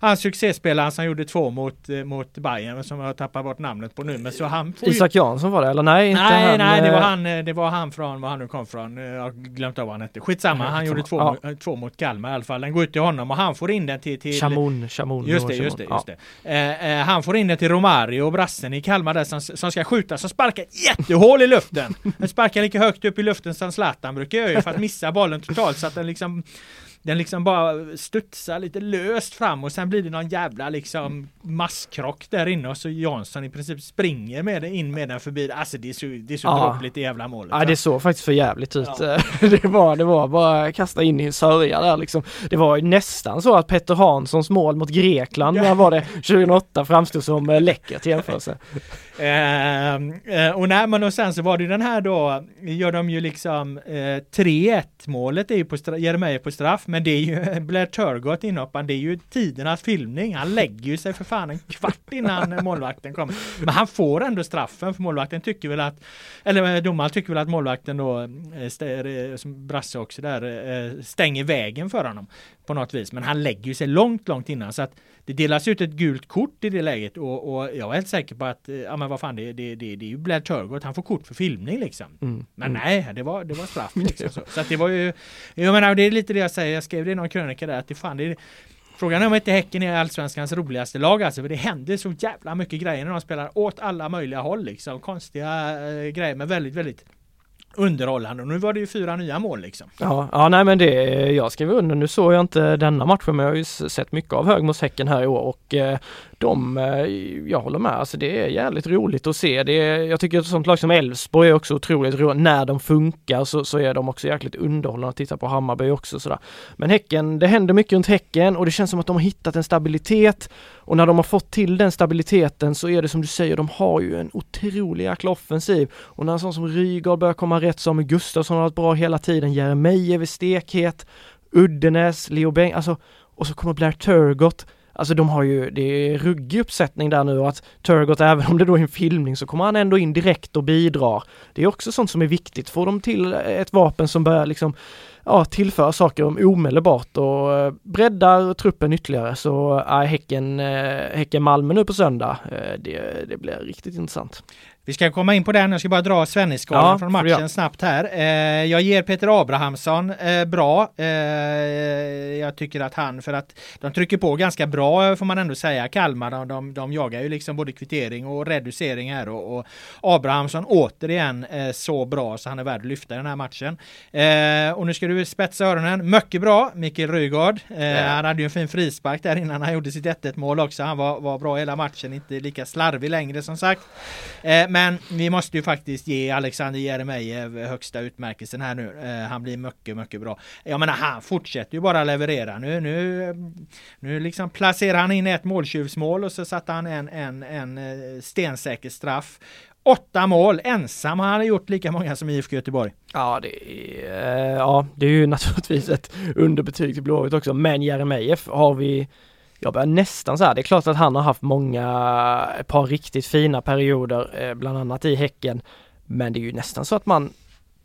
hans succéspelare som gjorde två mot, eh, mot Bayern som jag tappar bort namnet på nu. Men så han Isak Jansson var det eller nej? Inte nej, han, nej, det var eh, han, eh, det var han från var han nu kom från. Jag har glömt av vad han hette. Skitsamma, han gjorde två, ja. två mot Kalmar i alla fall. Den går ut till honom och han får in den till... till Chamoun, Chamoun. Just det, just det, just det. Ja. Eh, eh, han får in den till Romario, brassen i Kalmar där som, som ska skjuta, som sparkar ett jättehål i luften. Den sparkar lika högt upp i luften som Zlatan brukar göra för att missa bollen totalt så att den liksom den liksom bara studsar lite löst fram och sen blir det någon jävla liksom masskrock där inne och så Jansson i princip springer med den in med den förbi. Alltså det är så, det är så ja. dråpligt i jävla målet. Ja det såg faktiskt för jävligt ut. Ja. det, var, det var bara kasta in i en sörja där liksom. Det var ju nästan så att Petter Hanssons mål mot Grekland, ja. var det 2008, framstod som eh, läckert jämförelse. Eh, eh, och nej men och sen så var det den här då, gör de ju liksom eh, 3-1 målet är ju på Jeremejeff på straff men det är ju Blair Turgott inhopparen, det är ju tidernas filmning. Han lägger ju sig för fan en kvart innan målvakten kommer. Men han får ändå straffen för målvakten tycker väl att, eller eh, domaren tycker väl att målvakten då, eh, eh som Brasse också där, stänger vägen för honom på något vis. Men han lägger ju sig långt, långt innan så att det delas ut ett gult kort i det läget och, och jag är helt säker på att, ja men vad fan det, det, det, det är ju Blair Turgott, han får kort för filmning liksom. Mm. Men mm. nej, det var, det var straff liksom. så. så att det var ju, jag menar det är lite det jag säger, jag skrev det i någon krönika där att det fan det är Frågan är om inte Häcken är allsvenskans roligaste lag alltså, för det händer så jävla mycket grejer när de spelar åt alla möjliga håll liksom. Konstiga äh, grejer men väldigt, väldigt underhållande. Och nu var det ju fyra nya mål liksom. Ja, ja nej men det, jag skrev under, nu såg jag inte denna matchen men jag har ju sett mycket av Högmos Häcken här i år och eh, de, eh, jag håller med, alltså det är jävligt roligt att se. Det är, jag tycker ett sånt lag som Elfsborg är också otroligt roligt. När de funkar så, så är de också jäkligt underhållande att titta på Hammarby också sådär. Men Häcken, det händer mycket runt Häcken och det känns som att de har hittat en stabilitet och när de har fått till den stabiliteten så är det som du säger, de har ju en otrolig jäkla offensiv. Och när en sån som Rygaard börjar komma rätt, Samuel Gustafsson har varit bra hela tiden, Jeremejeff är stekhet, Uddenäs, Leo Beng, alltså och så kommer Blair Turgott Alltså de har ju, det är ruggig uppsättning där nu och att Turgott, även om det då är en filmning, så kommer han ändå in direkt och bidrar. Det är också sånt som är viktigt. Får de till ett vapen som börjar liksom ja, tillföra saker omedelbart och eh, breddar truppen ytterligare så är Häcken, äh, Häcken Malmö nu på söndag. Äh, det, det blir riktigt intressant. Vi ska komma in på den, jag ska bara dra Svennisskalan ja, från matchen ja. snabbt här. Eh, jag ger Peter Abrahamsson eh, bra. Eh, jag tycker att han, för att de trycker på ganska bra får man ändå säga. Kalmar, de, de, de jagar ju liksom både kvittering och reducering här och, och Abrahamsson återigen eh, så bra så han är värd att lyfta i den här matchen. Eh, och nu ska du spetsa öronen. Mycket bra, Mikael Rygaard. Eh, han hade ju en fin frispark där innan han gjorde sitt 1-1 mål också. Han var, var bra hela matchen, inte lika slarvig längre som sagt. Men vi måste ju faktiskt ge Alexander Jeremejeff högsta utmärkelsen här nu. Eh, han blir mycket, mycket bra. Jag menar, han fortsätter ju bara leverera. Nu, nu, nu liksom placerar han in ett måltjuvsmål och så satte han en, en, en eh, stensäker straff. Åtta mål ensam. Han hade gjort lika många som IFK Göteborg. Ja, det är, eh, ja, det är ju naturligtvis ett underbetyg till Blåvitt också. Men Jeremejeff har vi jag börjar nästan så här, det är klart att han har haft många, ett par riktigt fina perioder, eh, bland annat i Häcken. Men det är ju nästan så att man,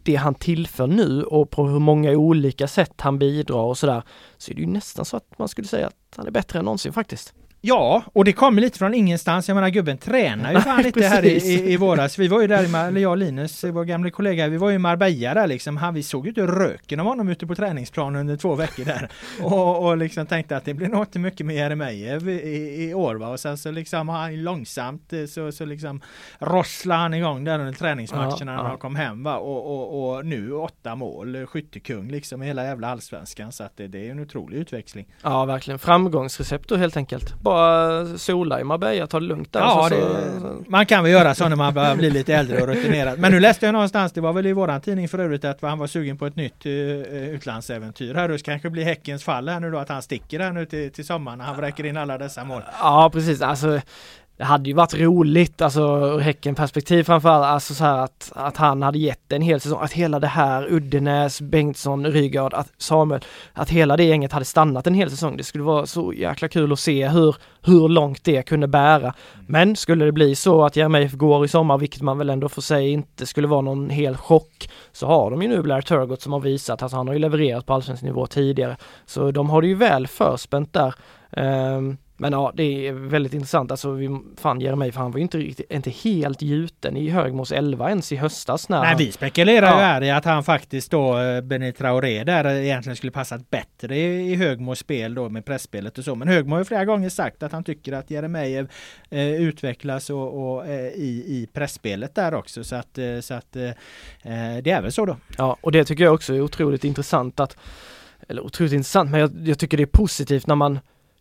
det han tillför nu och på hur många olika sätt han bidrar och sådär, så är det ju nästan så att man skulle säga att han är bättre än någonsin faktiskt. Ja, och det kommer lite från ingenstans. Jag menar gubben tränar ju fan lite här i, i, i våras. Vi var ju där, i, eller jag och Linus, vår gamla kollega, vi var ju i Marbella där liksom. Han, vi såg ju inte röken av honom ute på träningsplanen under två veckor där. Och, och liksom tänkte att det blir nog inte mycket med Jeremejeff i, i, i år va. Och sen så liksom har han långsamt så, så liksom rosslade han igång där under träningsmatcherna ja, när ja. han kom hem va. Och, och, och nu åtta mål, skyttekung liksom i hela jävla allsvenskan. Så att det, det är en otrolig utväxling. Ja, verkligen. Framgångsrecept då helt enkelt bara sola i Marbella, ta det lugnt där. Ja, så, det, man kan väl göra så när man börjar bli lite äldre och rutinerad. Men nu läste jag någonstans, det var väl i våran tidning för övrigt, att han var sugen på ett nytt uh, utlandsäventyr här. Det kanske blir Häckens fall här nu då, att han sticker här nu till, till sommaren när han vräker in alla dessa mål. Ja, precis. Alltså det hade ju varit roligt, alltså ur Häcken-perspektiv framförallt, alltså så här att, att han hade gett en hel säsong, att hela det här Uddenäs, Bengtsson, Rygaard, att Samuel, att hela det gänget hade stannat en hel säsong. Det skulle vara så jäkla kul att se hur, hur långt det kunde bära. Men skulle det bli så att Jeremejeff går i sommar, vilket man väl ändå får säga inte skulle vara någon hel chock, så har de ju nu Blair Turgott som har visat att han har ju levererat på allsvensk nivå tidigare. Så de har det ju väl förspänt där. Um, men ja, det är väldigt intressant. Alltså, vi, fan Jeremejeff, han var ju inte riktigt, inte helt gjuten i Högmos 11 ens i höstas. När Nej, vi spekulerar ja. ju här i att han faktiskt då, eh, Benny Traoré där egentligen skulle passat bättre i, i Högmos spel då med pressspelet och så. Men Högmo har ju flera gånger sagt att han tycker att Jeremejeff eh, utvecklas och, och eh, i, i pressspelet där också. Så att, eh, så att eh, eh, det är väl så då. Ja, och det tycker jag också är otroligt intressant att, eller otroligt intressant, men jag, jag tycker det är positivt när man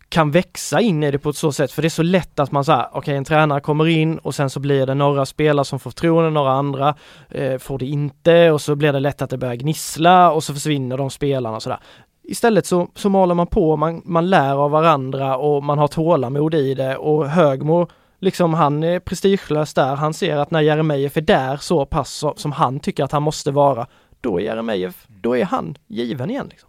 kan växa in i det på ett så sätt, för det är så lätt att man säger, okej okay, en tränare kommer in och sen så blir det några spelare som får förtroende, några andra eh, får det inte och så blir det lätt att det börjar gnissla och så försvinner de spelarna och sådär. Istället så, så maler man på, man, man lär av varandra och man har tålamod i det och Högmo liksom han är prestigelös där, han ser att när Jeremejeff är där så pass som han tycker att han måste vara, då är Jeremejeff, då är han given igen. Liksom.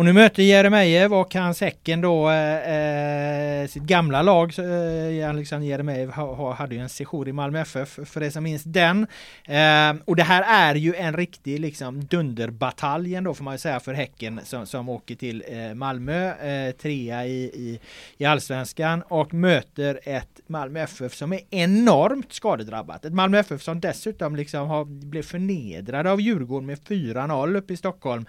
Och nu möter Jeremejeff och hans Häcken då eh, eh sitt gamla lag. Eh, Alexander Jeremejeff hade ju en session i Malmö FF för det som minns den. Eh, och det här är ju en riktig liksom dunderbataljen då får man ju säga för Häcken som, som åker till eh, Malmö, eh, trea i, i, i allsvenskan och möter ett Malmö FF som är enormt skadedrabbat. Ett Malmö FF som dessutom liksom har blivit förnedrade av Djurgården med 4-0 uppe i Stockholm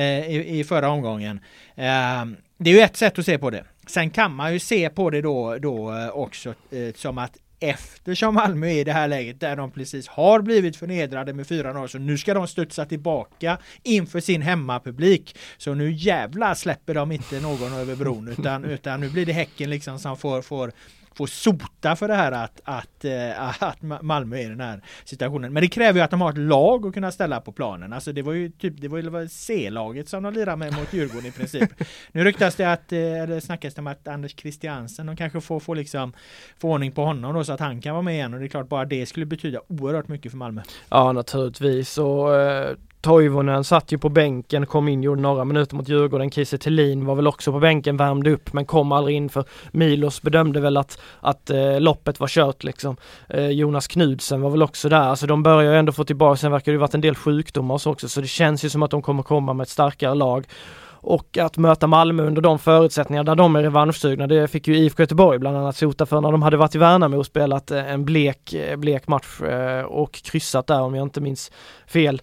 i, i förra omgången. Ehm, det är ju ett sätt att se på det. Sen kan man ju se på det då, då eh, också eh, som att eftersom Malmö är i det här läget där de precis har blivit förnedrade med 4-0 så nu ska de studsa tillbaka inför sin hemmapublik. Så nu jävlar släpper de inte någon över bron utan, utan nu blir det Häcken liksom som får, får får sota för det här att, att, eh, att Malmö är i den här situationen. Men det kräver ju att de har ett lag att kunna ställa på planen. Alltså det var ju typ, det var ju C-laget som de lirade med mot Djurgården i princip. nu ryktas det att, eh, eller snackas det om att Anders Christiansen, de kanske får, får liksom få ordning på honom då så att han kan vara med igen och det är klart bara det skulle betyda oerhört mycket för Malmö. Ja naturligtvis och eh, Toivonen satt ju på bänken, kom in, gjorde några minuter mot Djurgården. Kiese Thelin var väl också på bänken, värmde upp men kom aldrig in för Milos bedömde väl att, att eh, loppet var kört liksom. Eh, Jonas Knudsen var väl också där, alltså de börjar ju ändå få tillbaka, sen verkar det ju varit en del sjukdomar och så också så det känns ju som att de kommer komma med ett starkare lag. Och att möta Malmö under de förutsättningar där de är revanschsugna, det fick ju IFK Göteborg bland annat sota för när de hade varit i Värnamo och spelat eh, en blek, eh, blek match eh, och kryssat där om jag inte minns fel.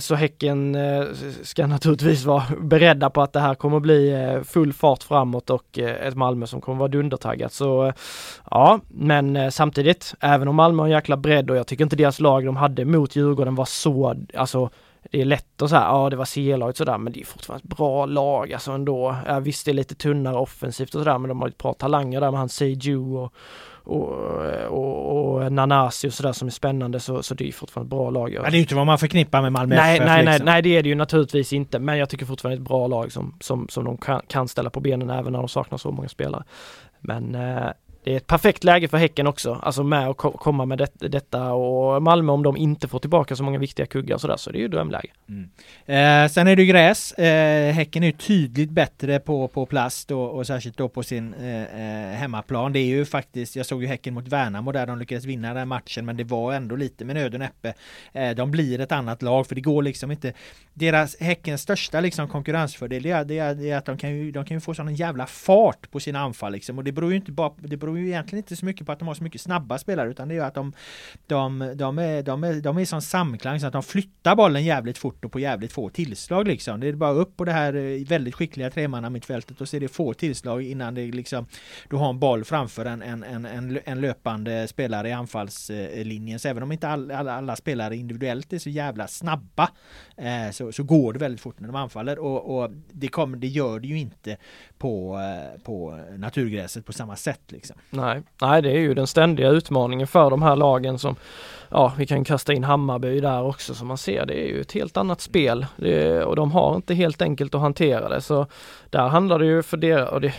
Så Häcken ska naturligtvis vara beredda på att det här kommer bli full fart framåt och ett Malmö som kommer vara dundertaggat. Så ja, men samtidigt, även om Malmö har en jäkla bredd och jag tycker inte deras lag de hade mot Djurgården var så, alltså det är lätt att säga, ja det var C-laget sådär, men det är fortfarande ett bra lag alltså ändå. Ja, visst det är lite tunnare offensivt och sådär, men de har ett par talanger där med han Seiju och, och, och, och Nanasi och sådär som är spännande så, så det är fortfarande ett bra lag. Men det är ju inte vad man förknippar med Malmö nej, FF. Nej, liksom. nej, nej, det är det ju naturligtvis inte, men jag tycker fortfarande ett bra lag som, som, som de kan, kan ställa på benen även när de saknar så många spelare. Men eh, det är ett perfekt läge för Häcken också, alltså med att ko- komma med det, detta och Malmö om de inte får tillbaka så många viktiga kuggar och sådär så det är ju drömläge. Mm. Eh, sen är det ju gräs. Eh, häcken är ju tydligt bättre på, på plast och, och särskilt då på sin eh, eh, hemmaplan. Det är ju faktiskt, jag såg ju Häcken mot Värnamo där de lyckades vinna den matchen men det var ändå lite med nöd och näppe. Eh, de blir ett annat lag för det går liksom inte. Deras Häckens största liksom konkurrensfördel det är, det är, det är att de kan, ju, de kan ju få sån jävla fart på sina anfall liksom. Och det beror ju inte bara, det beror ju egentligen inte så mycket på att de har så mycket snabba spelare utan det är ju att de, de, de, är, de, är, de är i sån samklang så att de flyttar bollen jävligt fort och på jävligt få tillslag liksom. Det är bara upp på det här eh, väldigt skickliga tremannamittfältet och så är det få tillslag innan det liksom du har en boll framför en, en, en, en, en löpande spelare i anfallslinjen. Så även om inte alla, alla, alla spelare individuellt är så jävla snabba eh, så, så går det väldigt fort när de anfaller och, och det, kommer, det gör det ju inte på, eh, på naturgräset på samma sätt liksom. Nej, nej det är ju den ständiga utmaningen för de här lagen som Ja, vi kan kasta in Hammarby där också som man ser. Det är ju ett helt annat spel det, och de har inte helt enkelt att hantera det så där handlar det ju för det och det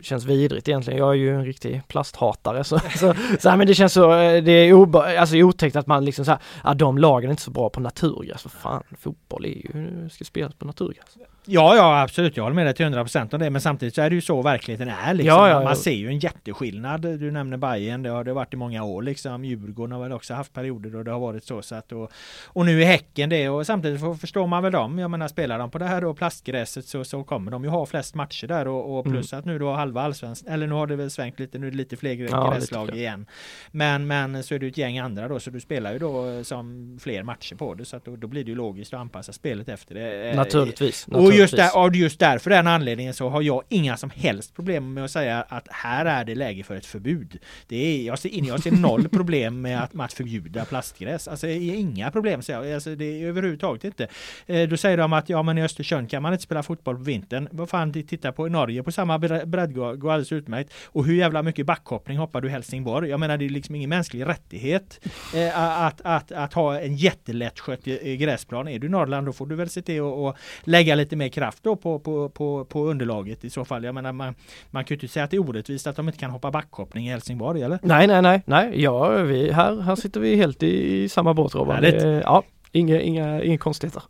känns vidrigt egentligen. Jag är ju en riktig plasthatare så, så, så här, men det känns så, eh, det är oba, alltså otäckt att man liksom så här, ja de lagen är inte så bra på naturgräs. Vad fan, fotboll är ju, ska spelas på naturgräs. Ja, ja absolut. Jag håller med dig till 100% om det. Men samtidigt så är det ju så verkligheten är. Liksom. Ja, ja, ja. Man ser ju en jätteskillnad. Du nämner Bayern, det har det varit i många år. Liksom. Djurgården har väl också haft perioder då det har varit så. så att, och, och nu är Häcken det. Och samtidigt förstår man väl dem. Jag menar, spelar de på det här då plastgräset så, så kommer de ju ha flest matcher där. Och, och plus att nu då halva allsvenskt, eller nu har det väl svängt lite, nu är det lite fler lite gräslag fler. igen. Men, men så är det ju ett gäng andra då, så du spelar ju då som fler matcher på det. Så att då, då blir det ju logiskt att anpassa spelet efter det. Eh, Naturligtvis. Och just, där, av just därför den anledningen så har jag inga som helst problem med att säga att här är det läge för ett förbud. Det är, jag, ser, in- jag ser noll problem med att, med att förbjuda plastgräs. Alltså inga problem säger jag. Alltså, det är överhuvudtaget inte. Eh, då säger de att ja men i Östersund kan man inte spela fotboll på vintern. Vad fan titta på Norge på samma bre- breddgrad går alldeles utmärkt. Och hur jävla mycket backhoppning hoppar du i Helsingborg? Jag menar det är liksom ingen mänsklig rättighet eh, att, att, att ha en jättelättskött eh, gräsplan. Är du i Norrland då får du väl se till att att lägga lite mer kraft då på, på, på, på underlaget i så fall. Jag menar man, man kan ju inte säga att det är orättvist att de inte kan hoppa backhoppning i Helsingborg eller? Nej, nej, nej, nej, ja, vi, här, här sitter vi helt i, i samma båt Robban. Ja, inga, inga, inga konstigheter.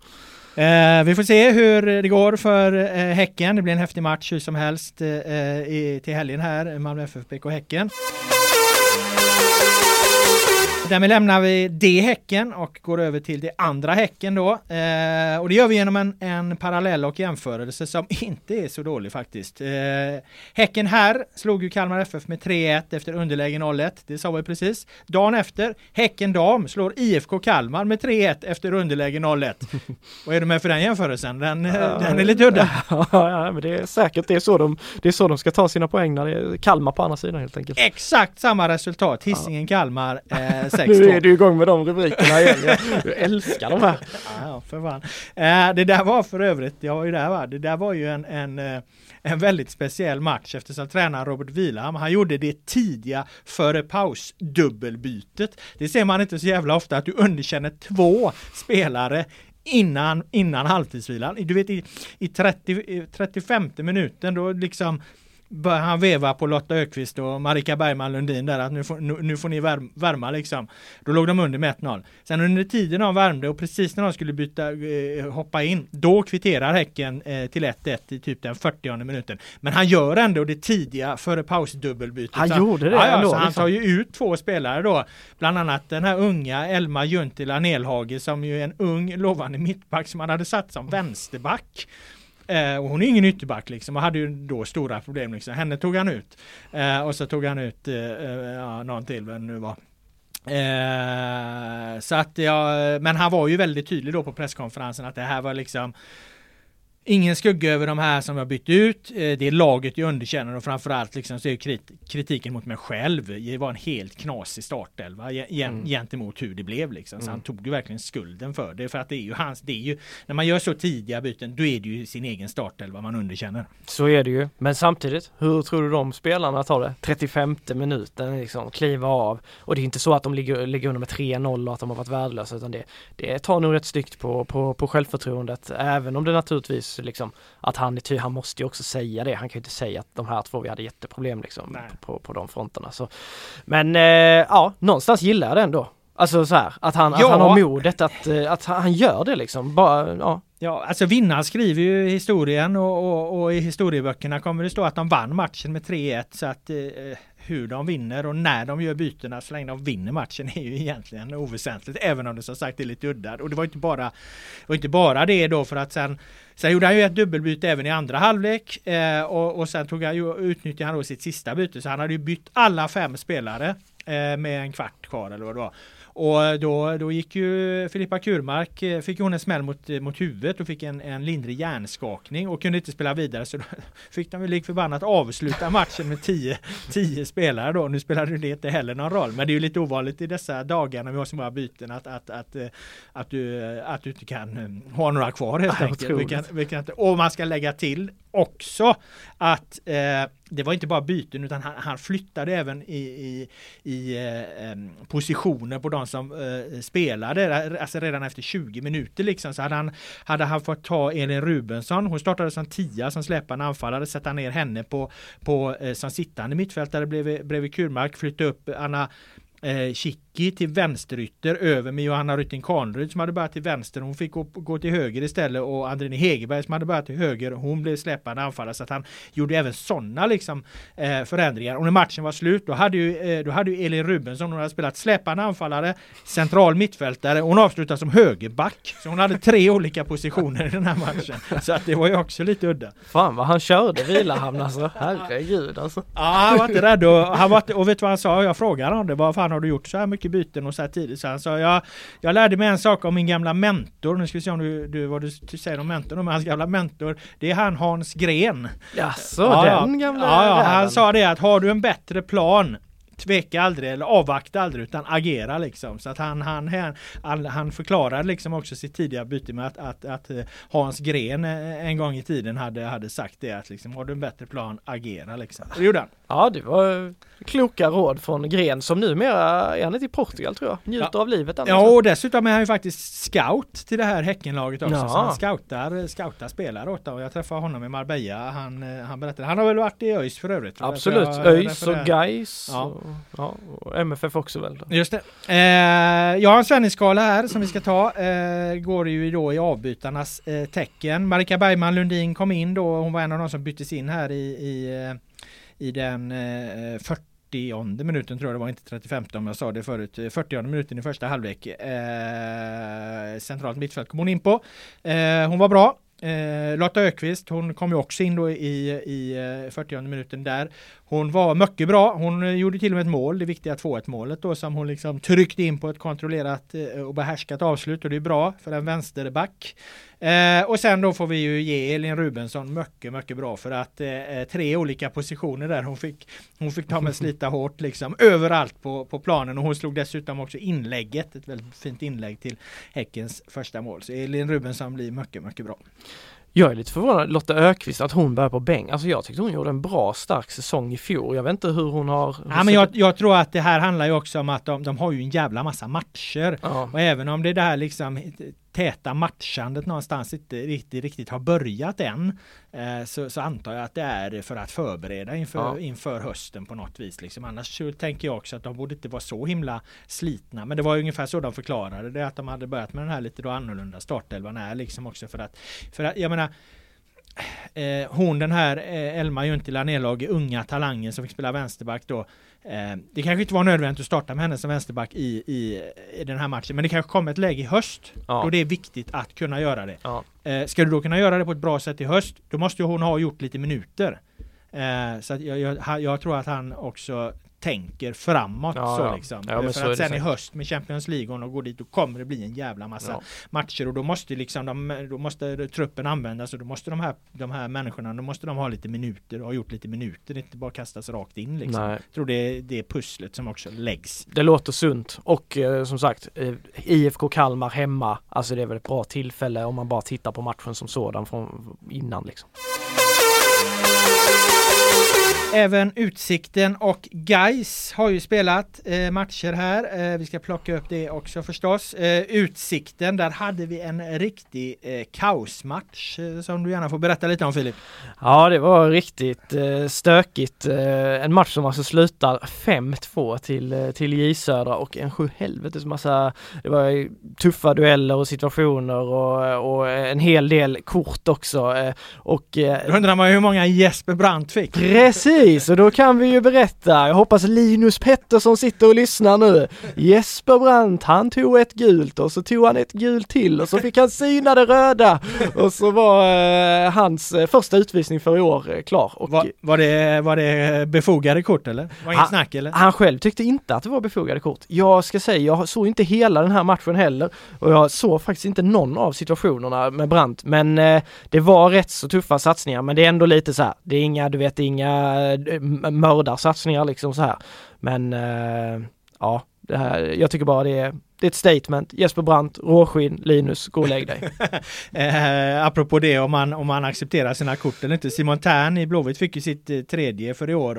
Eh, vi får se hur det går för eh, Häcken. Det blir en häftig match hur som helst eh, i, till helgen här. Malmö FF BK Häcken. Därmed lämnar vi det Häcken och går över till det andra Häcken då. Eh, och det gör vi genom en, en parallell och jämförelse som inte är så dålig faktiskt. Eh, häcken här slog ju Kalmar FF med 3-1 efter underläge 0-1. Det sa vi precis. Dagen efter, Häcken Dam slår IFK Kalmar med 3-1 efter underläge 0-1. Vad är det med för den jämförelsen? Den, eh, den är lite udda. ja, men det är säkert det är, så de, det är så de ska ta sina poäng när det är Kalmar på andra sidan helt enkelt. Exakt samma resultat. Hisingen-Kalmar eh, 6-2. Nu är du igång med de rubrikerna igen. Jag, älskar de här. Ja, för fan. Eh, det där var för övrigt, jag var ju där va, det där var ju en, en, eh, en väldigt speciell match eftersom tränaren Robert Wilhelm, han gjorde det tidiga före paus dubbelbytet. Det ser man inte så jävla ofta att du underkänner två spelare innan, innan halvtidsvilan. Du vet i, i 30, i 35 minuten då liksom börjar han veva på Lotta Ökvist och Marika Bergman Lundin där att nu får, nu, nu får ni värma, liksom. Då låg de under med 1-0. Sen under tiden de värmde och precis när de skulle byta, eh, hoppa in, då kvitterar Häcken eh, till 1-1 i typ den 40 minuten. Men han gör ändå det tidiga före pausdubbelbytet. Han Så gjorde det ja, ja, ändå, så han liksom. tar ju ut två spelare då. Bland annat den här unga Elma Juntila Nelhage som ju är en ung lovande mittback som han hade satt som vänsterback. Eh, och hon är ingen ytterback liksom och hade ju då stora problem liksom. Henne tog han ut. Eh, och så tog han ut eh, eh, ja, någon till vem det nu var. Eh, så att jag, men han var ju väldigt tydlig då på presskonferensen att det här var liksom Ingen skugga över de här som jag bytt ut. Eh, Det är laget jag underkänner och framförallt liksom så är krit kritiken mot mig själv. Det var en helt knasig startelva gen- gentemot hur det blev liksom. Så han tog ju verkligen skulden för det. För att det är ju hans, det är ju, när man gör så tidiga byten, då är det ju sin egen startelva man underkänner. Så är det ju. Men samtidigt, hur tror du de spelarna tar det? 35 minuten liksom, kliva av. Och det är inte så att de ligger, ligger under med 3-0 och att de har varit värdelösa utan det, det tar nog rätt styggt på, på, på självförtroendet. Även om det naturligtvis Liksom, att han, han måste ju också säga det. Han kan ju inte säga att de här två, vi hade jätteproblem liksom på, på, på de fronterna. Så. Men eh, ja, någonstans gillar jag det ändå. Alltså så här, att han, Ja. att han har modet att, eh, att han gör det liksom. Bara, ja. Ja, alltså vinnaren skriver ju historien och, och, och i historieböckerna kommer det stå att de vann matchen med 3-1 så att eh, hur de vinner och när de gör bytena så länge de vinner matchen är ju egentligen oväsentligt även om det som sagt är lite udda. Och det var inte bara, var inte bara det då för att sen Sen gjorde han ju ett dubbelbyte även i andra halvlek eh, och, och sen tog han ju, utnyttjade han då sitt sista byte så han hade ju bytt alla fem spelare med en kvart kvar eller vad det var. Och då, då gick ju Filippa Kurmark, eh, fick hon en smäll mot, eh, mot huvudet och fick en, en lindrig hjärnskakning och kunde inte spela vidare så då fick de lik förbannat avsluta matchen med 10 10 spelare då. Nu spelade det inte heller någon roll men det är ju lite ovanligt i dessa dagar när vi har så många byten att, att, att, eh, att, du, att du inte kan eh, ha några kvar helt Ja, enkelt. Vi kan, vi kan inte, och man ska lägga till också att eh, det var inte bara byten utan han, han flyttade även i, i, i eh, positioner på de som eh, spelade. Eh, alltså redan efter 20 minuter liksom så hade han, hade han fått ta Elin Rubensson. Hon startade som tia som släpande anfallare, sätta ner henne på, på eh, som sittande mittfältare bredvid, bredvid Kurmark, flytta upp Anna eh, Schicki till vänsterytter över med Johanna Rytting Kahnryd som hade börjat till vänster. Hon fick gå, gå till höger istället och Andrini Hegerberg som hade börjat till höger. Hon blev släpande anfallare så att han gjorde även sådana liksom eh, förändringar. Och när matchen var slut då hade ju, eh, då hade ju Elin Rubensson, hon hade spelat släpande anfallare, central mittfältare. Hon avslutade som högerback. Så hon hade tre olika positioner i den här matchen. Så att det var ju också lite udda. Fan vad han körde Vilahamn alltså. Herregud alltså. Ja, han var inte rädd och, han var, och vet du vad han sa? Jag frågade honom det. Vad fan har du gjort så här mycket byten och så här tidigt? Så han sa jag, jag lärde mig en sak om min gamla mentor. Nu ska vi se om du, du vad du, säger om mentorn. Om hans gamla mentor. Det är han Hans Gren. Jaså, Ja, den gamla ja, ja, Han sa det att har du en bättre plan Tveka aldrig eller avvakta aldrig utan agera liksom. Så att han, han, han, han, liksom också sitt tidiga byte med att, att, att eh, Hans Gren eh, en gång i tiden hade, hade sagt det att liksom, har du en bättre plan, agera liksom. Det gjorde han. Ja, det var kloka råd från Gren som numera är han inte i Portugal tror jag. Njuter Ja. av livet där. Ja och dessutom är han ju faktiskt scout till det här Häckenlaget också. Ja. Så han scoutar, scoutar spelare åt dem. Jag träffade honom i Marbella. Han, eh, han berättade. Han har väl varit i ÖIS för övrigt? Absolut, jag ÖIS och Gais Ja. och, ja, och MFF också väl. Då. Just det. Eh, jag har en svenningsskala här som vi ska ta. Eh, går ju då i avbytarnas eh, tecken. Marika Bergman Lundin kom in då. Hon var en av de som byttes in här i, i, eh, i den eh, 40 40 minuten tror jag det var, inte 35 om jag sa det förut. Eh, 40 minuten i första halvlek. Eh, centralt mittfält kom hon in på. Eh, hon var bra. Eh, Lotta Ökvist, hon kom ju också in då i, i eh, 40 minuten där. Hon var mycket bra. Hon eh, gjorde till och med ett mål, det viktiga 2-1 målet då som hon liksom tryckte in på ett kontrollerat eh, och behärskat avslut och det är bra för en vänsterback. Eh, och sen då får vi ju ge Elin Rubensson mycket, mycket bra för att eh, tre olika positioner där hon fick hon fick ta med slita hårt liksom överallt på, på planen och hon slog dessutom också inlägget, ett väldigt fint inlägg till Häckens första mål. Så Elin Rubensson blir mycket, mycket bra. Jag är lite förvånad, Lotta Ökvist, att hon bär på bäng. Alltså jag tyckte hon gjorde en bra stark säsong i fjol. Jag vet inte hur hon har... Ja, men jag, jag tror att det här handlar ju också om att de, de har ju en jävla massa matcher. Ja. Och även om det där liksom täta matchandet någonstans inte riktigt, riktigt har börjat än eh, så, så antar jag att det är för att förbereda inför, Ja. inför hösten på något vis. Liksom. Annars så tänker jag också att de borde inte vara så himla slitna. Men det var ungefär så de förklarade det att de hade börjat med den här lite då annorlunda startelvan är liksom också för att, för att jag menar Eh, hon den här eh, Elma Juntila nedlag unga talangen som fick spela vänsterback då. Eh, det kanske inte var nödvändigt att starta med henne som vänsterback i, i, i den här matchen men det kanske kommer ett läge i höst Ja. då det är viktigt att kunna göra det. Ja. Eh, ska du då kunna göra det på ett bra sätt i höst då måste ju hon ha gjort lite minuter. Eh, så jag, jag, jag tror att han också tänker framåt Ja, så liksom. Ja, så För är att sen i säkert. höst med Champions League och gå dit då kommer det bli en jävla massa Ja. matcher och då måste liksom de, då måste truppen användas och då måste de här, de här människorna, då måste de ha lite minuter och ha gjort lite minuter, inte bara kastas rakt in liksom. Nej. Jag tror det är det pusslet som också läggs. Det låter sunt och eh, som sagt eh, IFK Kalmar hemma, alltså det är väl ett bra tillfälle om man bara tittar på matchen som sådan från innan liksom. Även Utsikten och Geis har ju spelat eh, matcher här. Eh, vi ska plocka upp det också förstås. Eh, Utsikten, där hade vi en riktig eh, kaosmatch eh, som du gärna får berätta lite om Filip. Ja, det var riktigt eh, stökigt. En match som alltså slutar 5-2 till, till J Södra och en sju helvetes massa, det var tuffa dueller och situationer och, och en hel del kort också. Och, Då undrar man ju hur många Jesper Brandt fick. Precis, och då kan vi ju berätta. Jag hoppas Linus Pettersson sitter och lyssnar nu. Jesper Brandt, han tog ett gult och så tog han ett gult till och så fick han syna det röda och så var eh, hans eh, första utvisning för i år eh, klar. Och Var, var, det, var det befogade kort eller? Var inget snack eller? Han själv tyckte inte att det var befogade kort. Jag ska säga, jag såg inte hela den här matchen heller och jag såg faktiskt inte någon av situationerna med Brandt. Men eh, det var rätt så tuffa satsningar, men det är ändå lite så här. Det är inga, du vet, inga Eh, mördarsatsningar liksom så här. Men eh, ja, det här, jag tycker bara det är, det är ett statement. Jesper Brandt, råskinn, Linus, gå och lägg dig. Eh, apropå det om man, om man accepterar sina kort eller inte. Simon Tern i Blåvitt fick ju sitt eh, tredje för i år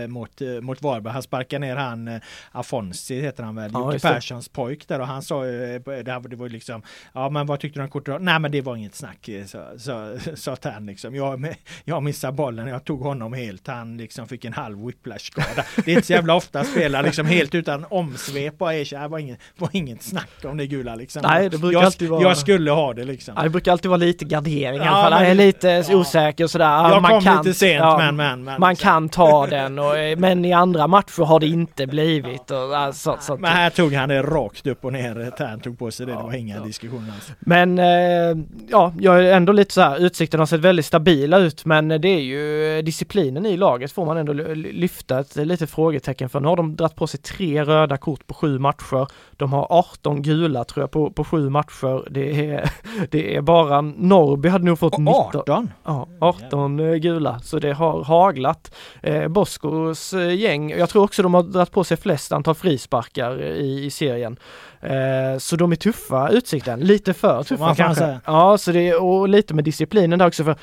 eh, mot, eh, mot Varberg. Han sparkar ner han eh, Afonsi heter han väl, Ja, Jocke. Perssons pojk där och han sa ju, eh, det, det var liksom, ja men vad tyckte du om kortet? Nej men det var inget snack, eh, sa, Tern liksom. Jag, jag missade bollen, jag tog honom helt, han liksom fick en halv whiplash-skada. Det är inte så jävla ofta spelar liksom helt utan omsvep och erkänner, var inget, var inget snack om det gula liksom. Nej, det brukar jag, alltid vara- jag skulle ha det liksom. Ja, det brukar alltid vara lite gardering i alla Ja, fall. Jag är lite ja. osäker och sådär. Ja, Jag man kom lite sent, men- men- men- Man kan ta den, och, eh, men i andra matcher har det inte blivit. Och, alltså, så, Men här tog han det rakt upp och ner. Tern tog på sig det. Det var inga diskussioner alls. Men eh, ja, jag är ändå lite så här, utsikten har sett väldigt stabila ut men det är ju disciplinen i laget får man ändå ly- lyfta ett litet frågetecken för. Nu har de dragit på sig tre röda kort på sju matcher. De har 18 gula tror jag på, på sju matcher. Det är, det är bara Norrby hade nog fått Och 19. 18? Ja, 18 eh, gula, så det har haglat. Eh, Boskos eh, gäng, jag tror också de har dragit på sig flest antal frisparkar i, i serien. Eh, så de är tuffa, Utsikten, lite för tuffa kanske. säga. Ja, så det, och lite med disciplinen där också för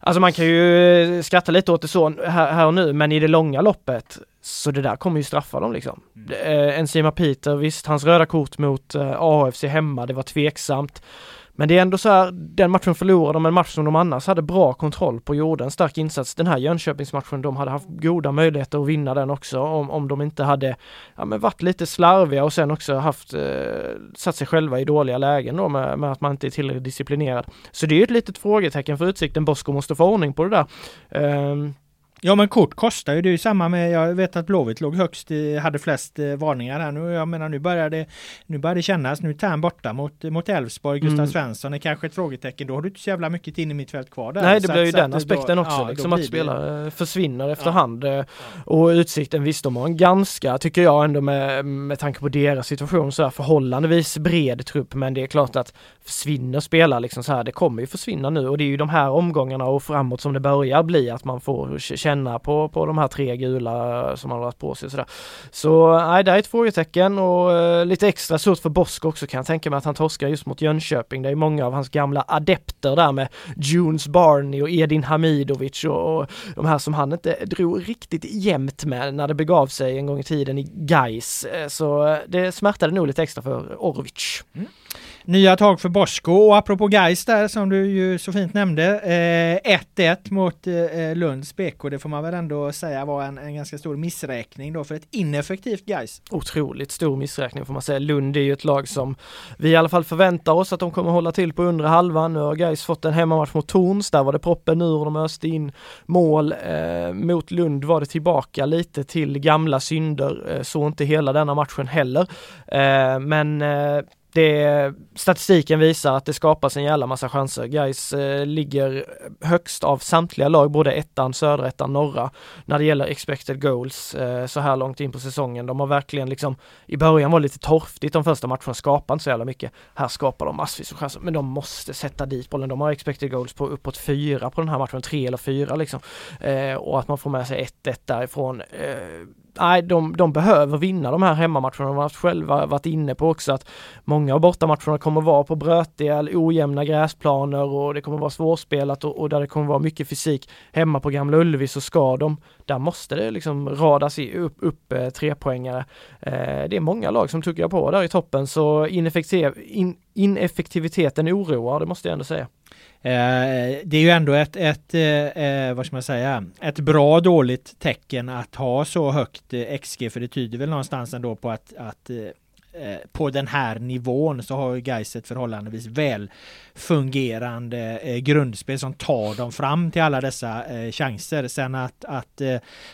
Alltså man kan ju eh, skratta lite åt det så här, här och nu, men i det långa loppet så det där kommer ju straffa dem liksom. Mm. Enzima Peter, visst hans röda kort mot eh, AFC hemma, det var tveksamt. Men det är ändå så här, den matchen förlorade de, en match som de annars hade bra kontroll på, gjorde en stark insats. Den här Jönköpingsmatchen, de hade haft goda möjligheter att vinna den också om, om de inte hade ja, men varit lite slarviga och sen också haft eh, satt sig själva i dåliga lägen då med, med att man inte är tillräckligt disciplinerad. Så det är ett litet frågetecken för Utsikten. Bosko måste få ordning på det där. Eh, Ja men kort kostar ju. Det är ju samma med, jag vet att Blåvitt låg högst, hade flest eh, varningar här nu. Jag menar nu börjar det, nu börjar det kännas. Nu är Tern borta mot, mot Elfsborg. Gustav Mm. Svensson är kanske ett frågetecken. Då har du inte så jävla mycket in i mitt fält kvar där. Nej, det Så blir att- ju den då- aspekten också, ja, då liksom att blir det- spelare försvinner Ja. efterhand. eh, Och Utsikten, visst de har en ganska, tycker jag ändå med, med tanke på deras situation, så här förhållandevis bred trupp, men det är klart att försvinner spelare liksom så här, det kommer ju försvinna nu och det är ju de här omgångarna och framåt som det börjar bli att man får känna på, på de här tre gula som han har lagt på sig och sådär. Så nej, det är ett frågetecken och eh, lite extra surt för Bosko också kan jag tänka mig att han torskar just mot Jönköping. Det är många av hans gamla adepter där med Junes Barney och Edin Hamidovic och, och de här som han inte drog riktigt jämnt med när det begav sig en gång i tiden i Gais. Eh, så eh, det smärtade nog lite extra för Orovic. Mm. Nya tag för Bosko och apropå Gais där som du ju så fint nämnde. Eh, 1-1 mot eh, Lunds BK. Det får man väl ändå säga var en, en ganska stor missräkning då för ett ineffektivt Gais. Otroligt stor missräkning får man säga. Lund är ju ett lag som vi i alla fall förväntar oss att de kommer hålla till på undre halvan. Nu har Gais fått en hemmamatch mot Torns, där var det proppen ur och de öste in mål. Eh, mot Lund var det tillbaka lite till gamla synder, eh, så inte hela denna matchen heller. Eh, men eh, det, statistiken visar att det skapas en jävla massa chanser. Guys eh, ligger högst av samtliga lag, både ettan, södra ettan, norra, när det gäller expected goals eh, så här långt in på säsongen. De har verkligen liksom, i början var det lite torftigt de första matcherna, skapade inte så jävla mycket. Här skapar de massvis av chanser, men de måste sätta dit bollen. De har expected goals på uppåt fyra på den här matchen, tre eller fyra liksom. Eh, och att man får med sig 1-1 därifrån. Eh, Nej, de, de behöver vinna de här hemmamatcherna. De har själva varit inne på också att många av bortamatcherna kommer vara på brötiga, ojämna gräsplaner och det kommer vara svårspelat och, och där det kommer vara mycket fysik. Hemma på Gamla Ullevi så ska de, där måste det liksom radas upp, upp eh, trepoängare. Eh, det är många lag som tuggar på där i toppen så ineffektiv, in, ineffektiviteten oroar, det måste jag ändå säga. Eh, det är ju ändå ett, ett eh, eh, vad ska man säga, ett bra dåligt tecken att ha så högt eh, XG för det tyder väl någonstans ändå på att, att Eh, på den här nivån så har ju Gais ett förhållandevis väl fungerande eh, grundspel som tar dem fram till alla dessa eh, chanser. Sen att, att,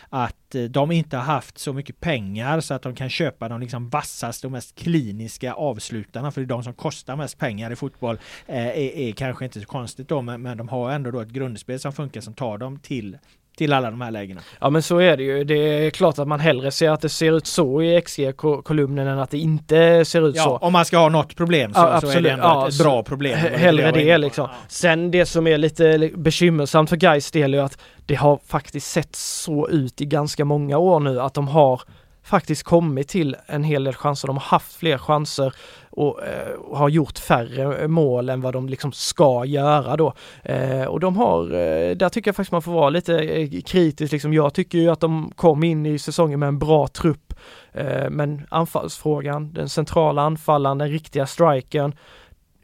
att de inte har haft så mycket pengar så att de kan köpa de liksom vassaste och mest kliniska avslutarna, för det är de som kostar mest pengar i fotboll, är, är kanske inte så konstigt då, men, men de har ändå då ett grundspel som funkar som tar dem till till alla de här lägena. Ja men så är det ju. Det är klart att man hellre ser att det ser ut så i XG-kolumnen än att det inte ser ut ja, så. Om man ska ha något problem så, ja, så är det ändå ja, ett, bra problem. Hellre det, det liksom. Sen det som är lite bekymmersamt för Gais del är att det har faktiskt sett så ut i ganska många år nu att de har faktiskt kommit till en hel del chanser. De har haft fler chanser och, eh, och har gjort färre eh, mål än vad de liksom ska göra då. Eh, och de har, eh, där tycker jag faktiskt man får vara lite eh, kritisk liksom. Jag tycker ju att de kom in i säsongen med en bra trupp. Eh, men anfallsfrågan, den centrala anfallaren, den riktiga strikern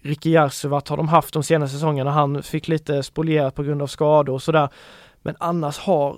Ricky Järsuvat har de haft de senaste säsongerna. Han fick lite spolierat på grund av skador och sådär. Men annars har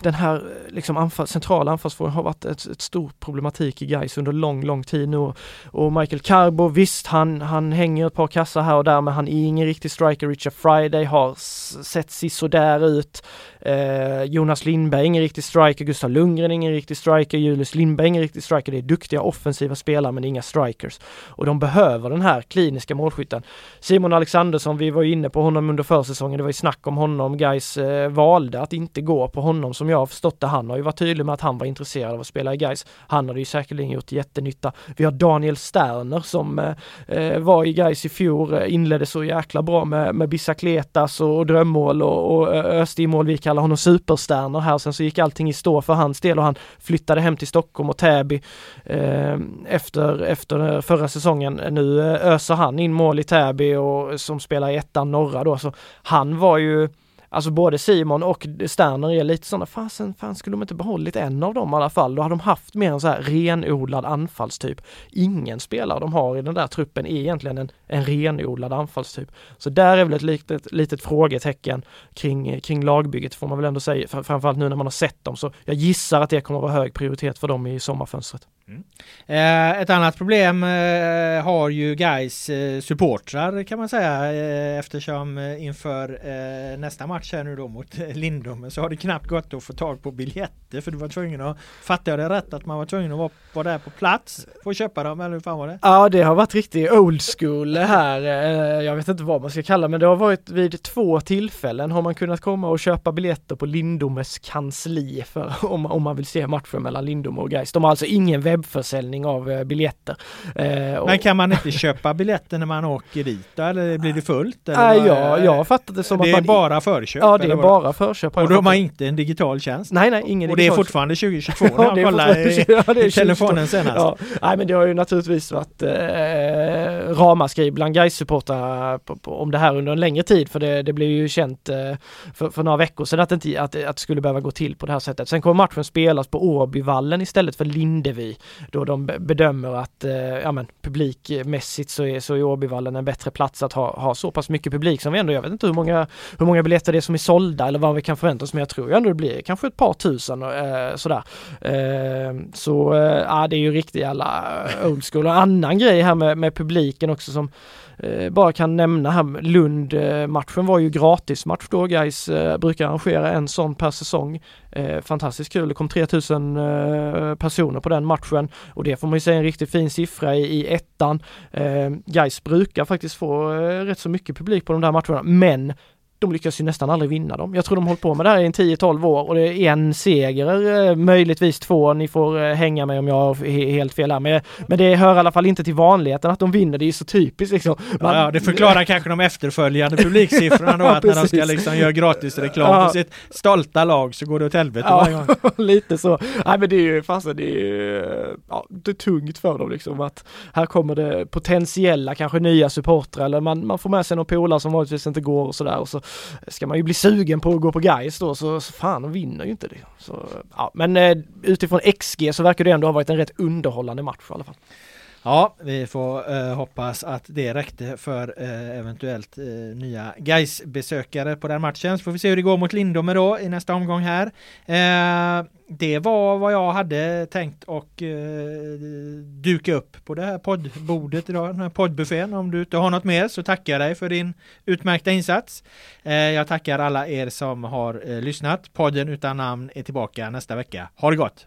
den här eh, liksom anfall, centrala anfallsfrågan har varit ett, ett stor problematik i guys under lång, lång tid nu. Och Michael Carbo, visst han, han hänger ett par kassar här och där men han är ingen riktig striker. Richard Friday har sett sisådär ut. Eh, Jonas Lindberg ingen riktig striker, Gustav Lundgren ingen riktig striker, Julius Lindberg ingen riktig striker. Det är duktiga offensiva spelare men inga strikers. Och de behöver den här kliniska målskytten. Simon Alexandersson, vi var inne på honom under försäsongen, det var ju snack om honom. Guys eh, valde att inte gå på honom som jag har förstått det. Han har ju varit tydlig med att han var intresserad av att spela i Guys. Han hade ju säkerligen gjort jättenytta. Vi har Daniel Sterner som eh, eh var i Guys i fjol, eh, inledde så jäkla bra med, med Bicicletas och drömmål och, och öste kalla honom superstjärnor här. Sen så gick allting i stå för hans del och han flyttade hem till Stockholm och Täby eh, efter, efter förra säsongen. Nu eh, öser han in mål i Täby och som spelar i ettan norra då. Så han var ju Alltså både Simon och Sterner är lite sådana, fasen, fan skulle de inte behållit en av dem i alla fall? Då hade de haft mer en så här renodlad anfallstyp. Ingen spelare de har i den där truppen är egentligen en, en renodlad anfallstyp. Så där är väl ett litet, litet frågetecken kring, kring lagbygget får man väl ändå säga, framförallt nu när man har sett dem. Så jag gissar att det kommer att vara hög prioritet för dem i sommarfönstret. Mm. Eh, ett annat problem eh, har ju guys eh, supportrar kan man säga eh, eftersom eh, inför eh, nästa match här nu då mot Lindom så har det knappt gått att få tag på biljetter för du var tvungen att, fattar jag det rätt, att man var tvungen att vara, vara där på plats för att köpa dem eller hur fan var det? Ja det har varit riktigt old school här, jag vet inte vad man ska kalla men det har varit vid två tillfällen har man kunnat komma och köpa biljetter på Lindomes kansli för om, om man vill se matchen mellan Lindom och guys. De har alltså ingen webb webbförsäljning av eh, biljetter. Eh, Men kan man inte köpa biljetter när man åker dit eller blir det fullt? Nej, ja, jag har fattat det som det att man... Det är bara förköp? Ja, det är bara förköp. Och då har man inte en digital tjänst? Nej, nej, ingen Och det är fortfarande 2022 när jag kollar i, ja, telefonen senast? Ja. Nej, men det har ju naturligtvis varit eh, ramaskri bland Gais-supportrarna om det här under en längre tid, för det, det blev ju känt eh, för, för, några veckor sedan att, inte, att, att det skulle behöva gå till på det här sättet. Sen kommer matchen spelas på Åbyvallen istället för Lindevi då de bedömer att eh, ja, men, publikmässigt så är, så är Åbyvallen en bättre plats att ha, ha så pass mycket publik som vi ändå, jag vet inte hur många, hur många biljetter det är som är sålda eller vad vi kan förvänta oss men jag tror ändå det blir kanske ett par tusen eh, sådär. Eh, så eh, ja, det är ju riktigt jävla eh, old school. Och en annan grej här med, med publiken också som Eh, bara kan nämna här, Lund-matchen eh, var ju gratismatch då, guys eh, brukar arrangera en sån per säsong. Fantastiskt kul, det kom 3000 eh, personer på den matchen och det får man ju säga en riktigt fin siffra i, i ettan. Eh, guys brukar faktiskt få rätt så mycket publik på de där matcherna, men de lyckas ju nästan aldrig vinna dem. Jag tror de har hållit på med det här i 10-12 år och det är en seger, eh, möjligtvis två. Ni får eh, hänga med om jag har helt fel här. Men, men det hör i alla fall inte till vanligheten att de vinner. Det är ju så typiskt liksom. Man, ja, det förklarar kanske de efterföljande publiksiffrorna då, ja, att när de ska liksom göra gratis reklam ja. för sitt stolta lag så går det åt helvete ja, varje gång. lite så. Nej men det är ju fasen, det är ju ja, det är tungt för dem liksom att här kommer det potentiella kanske nya supportrar eller man, man får med sig någon polare som vanligtvis inte går och sådär och så ska man ju bli sugen på att gå på Gais då så, så fan de vinner ju inte det. Så, ja, men eh, utifrån XG så verkar det ändå ha varit en rätt underhållande match i alla fall. Ja, vi får eh, hoppas att det räckte för eh, eventuellt eh, nya guys besökare på den matchen. Så får vi se hur det går mot Lindome då i nästa omgång här. Eh, det var vad jag hade tänkt och eh, duka upp på det här poddbordet idag, den här poddbuffén. Om du inte har något mer så tackar jag dig för din utmärkta insats. Eh, jag tackar alla er som har eh, lyssnat. Podden utan namn är tillbaka nästa vecka. Ha det gott!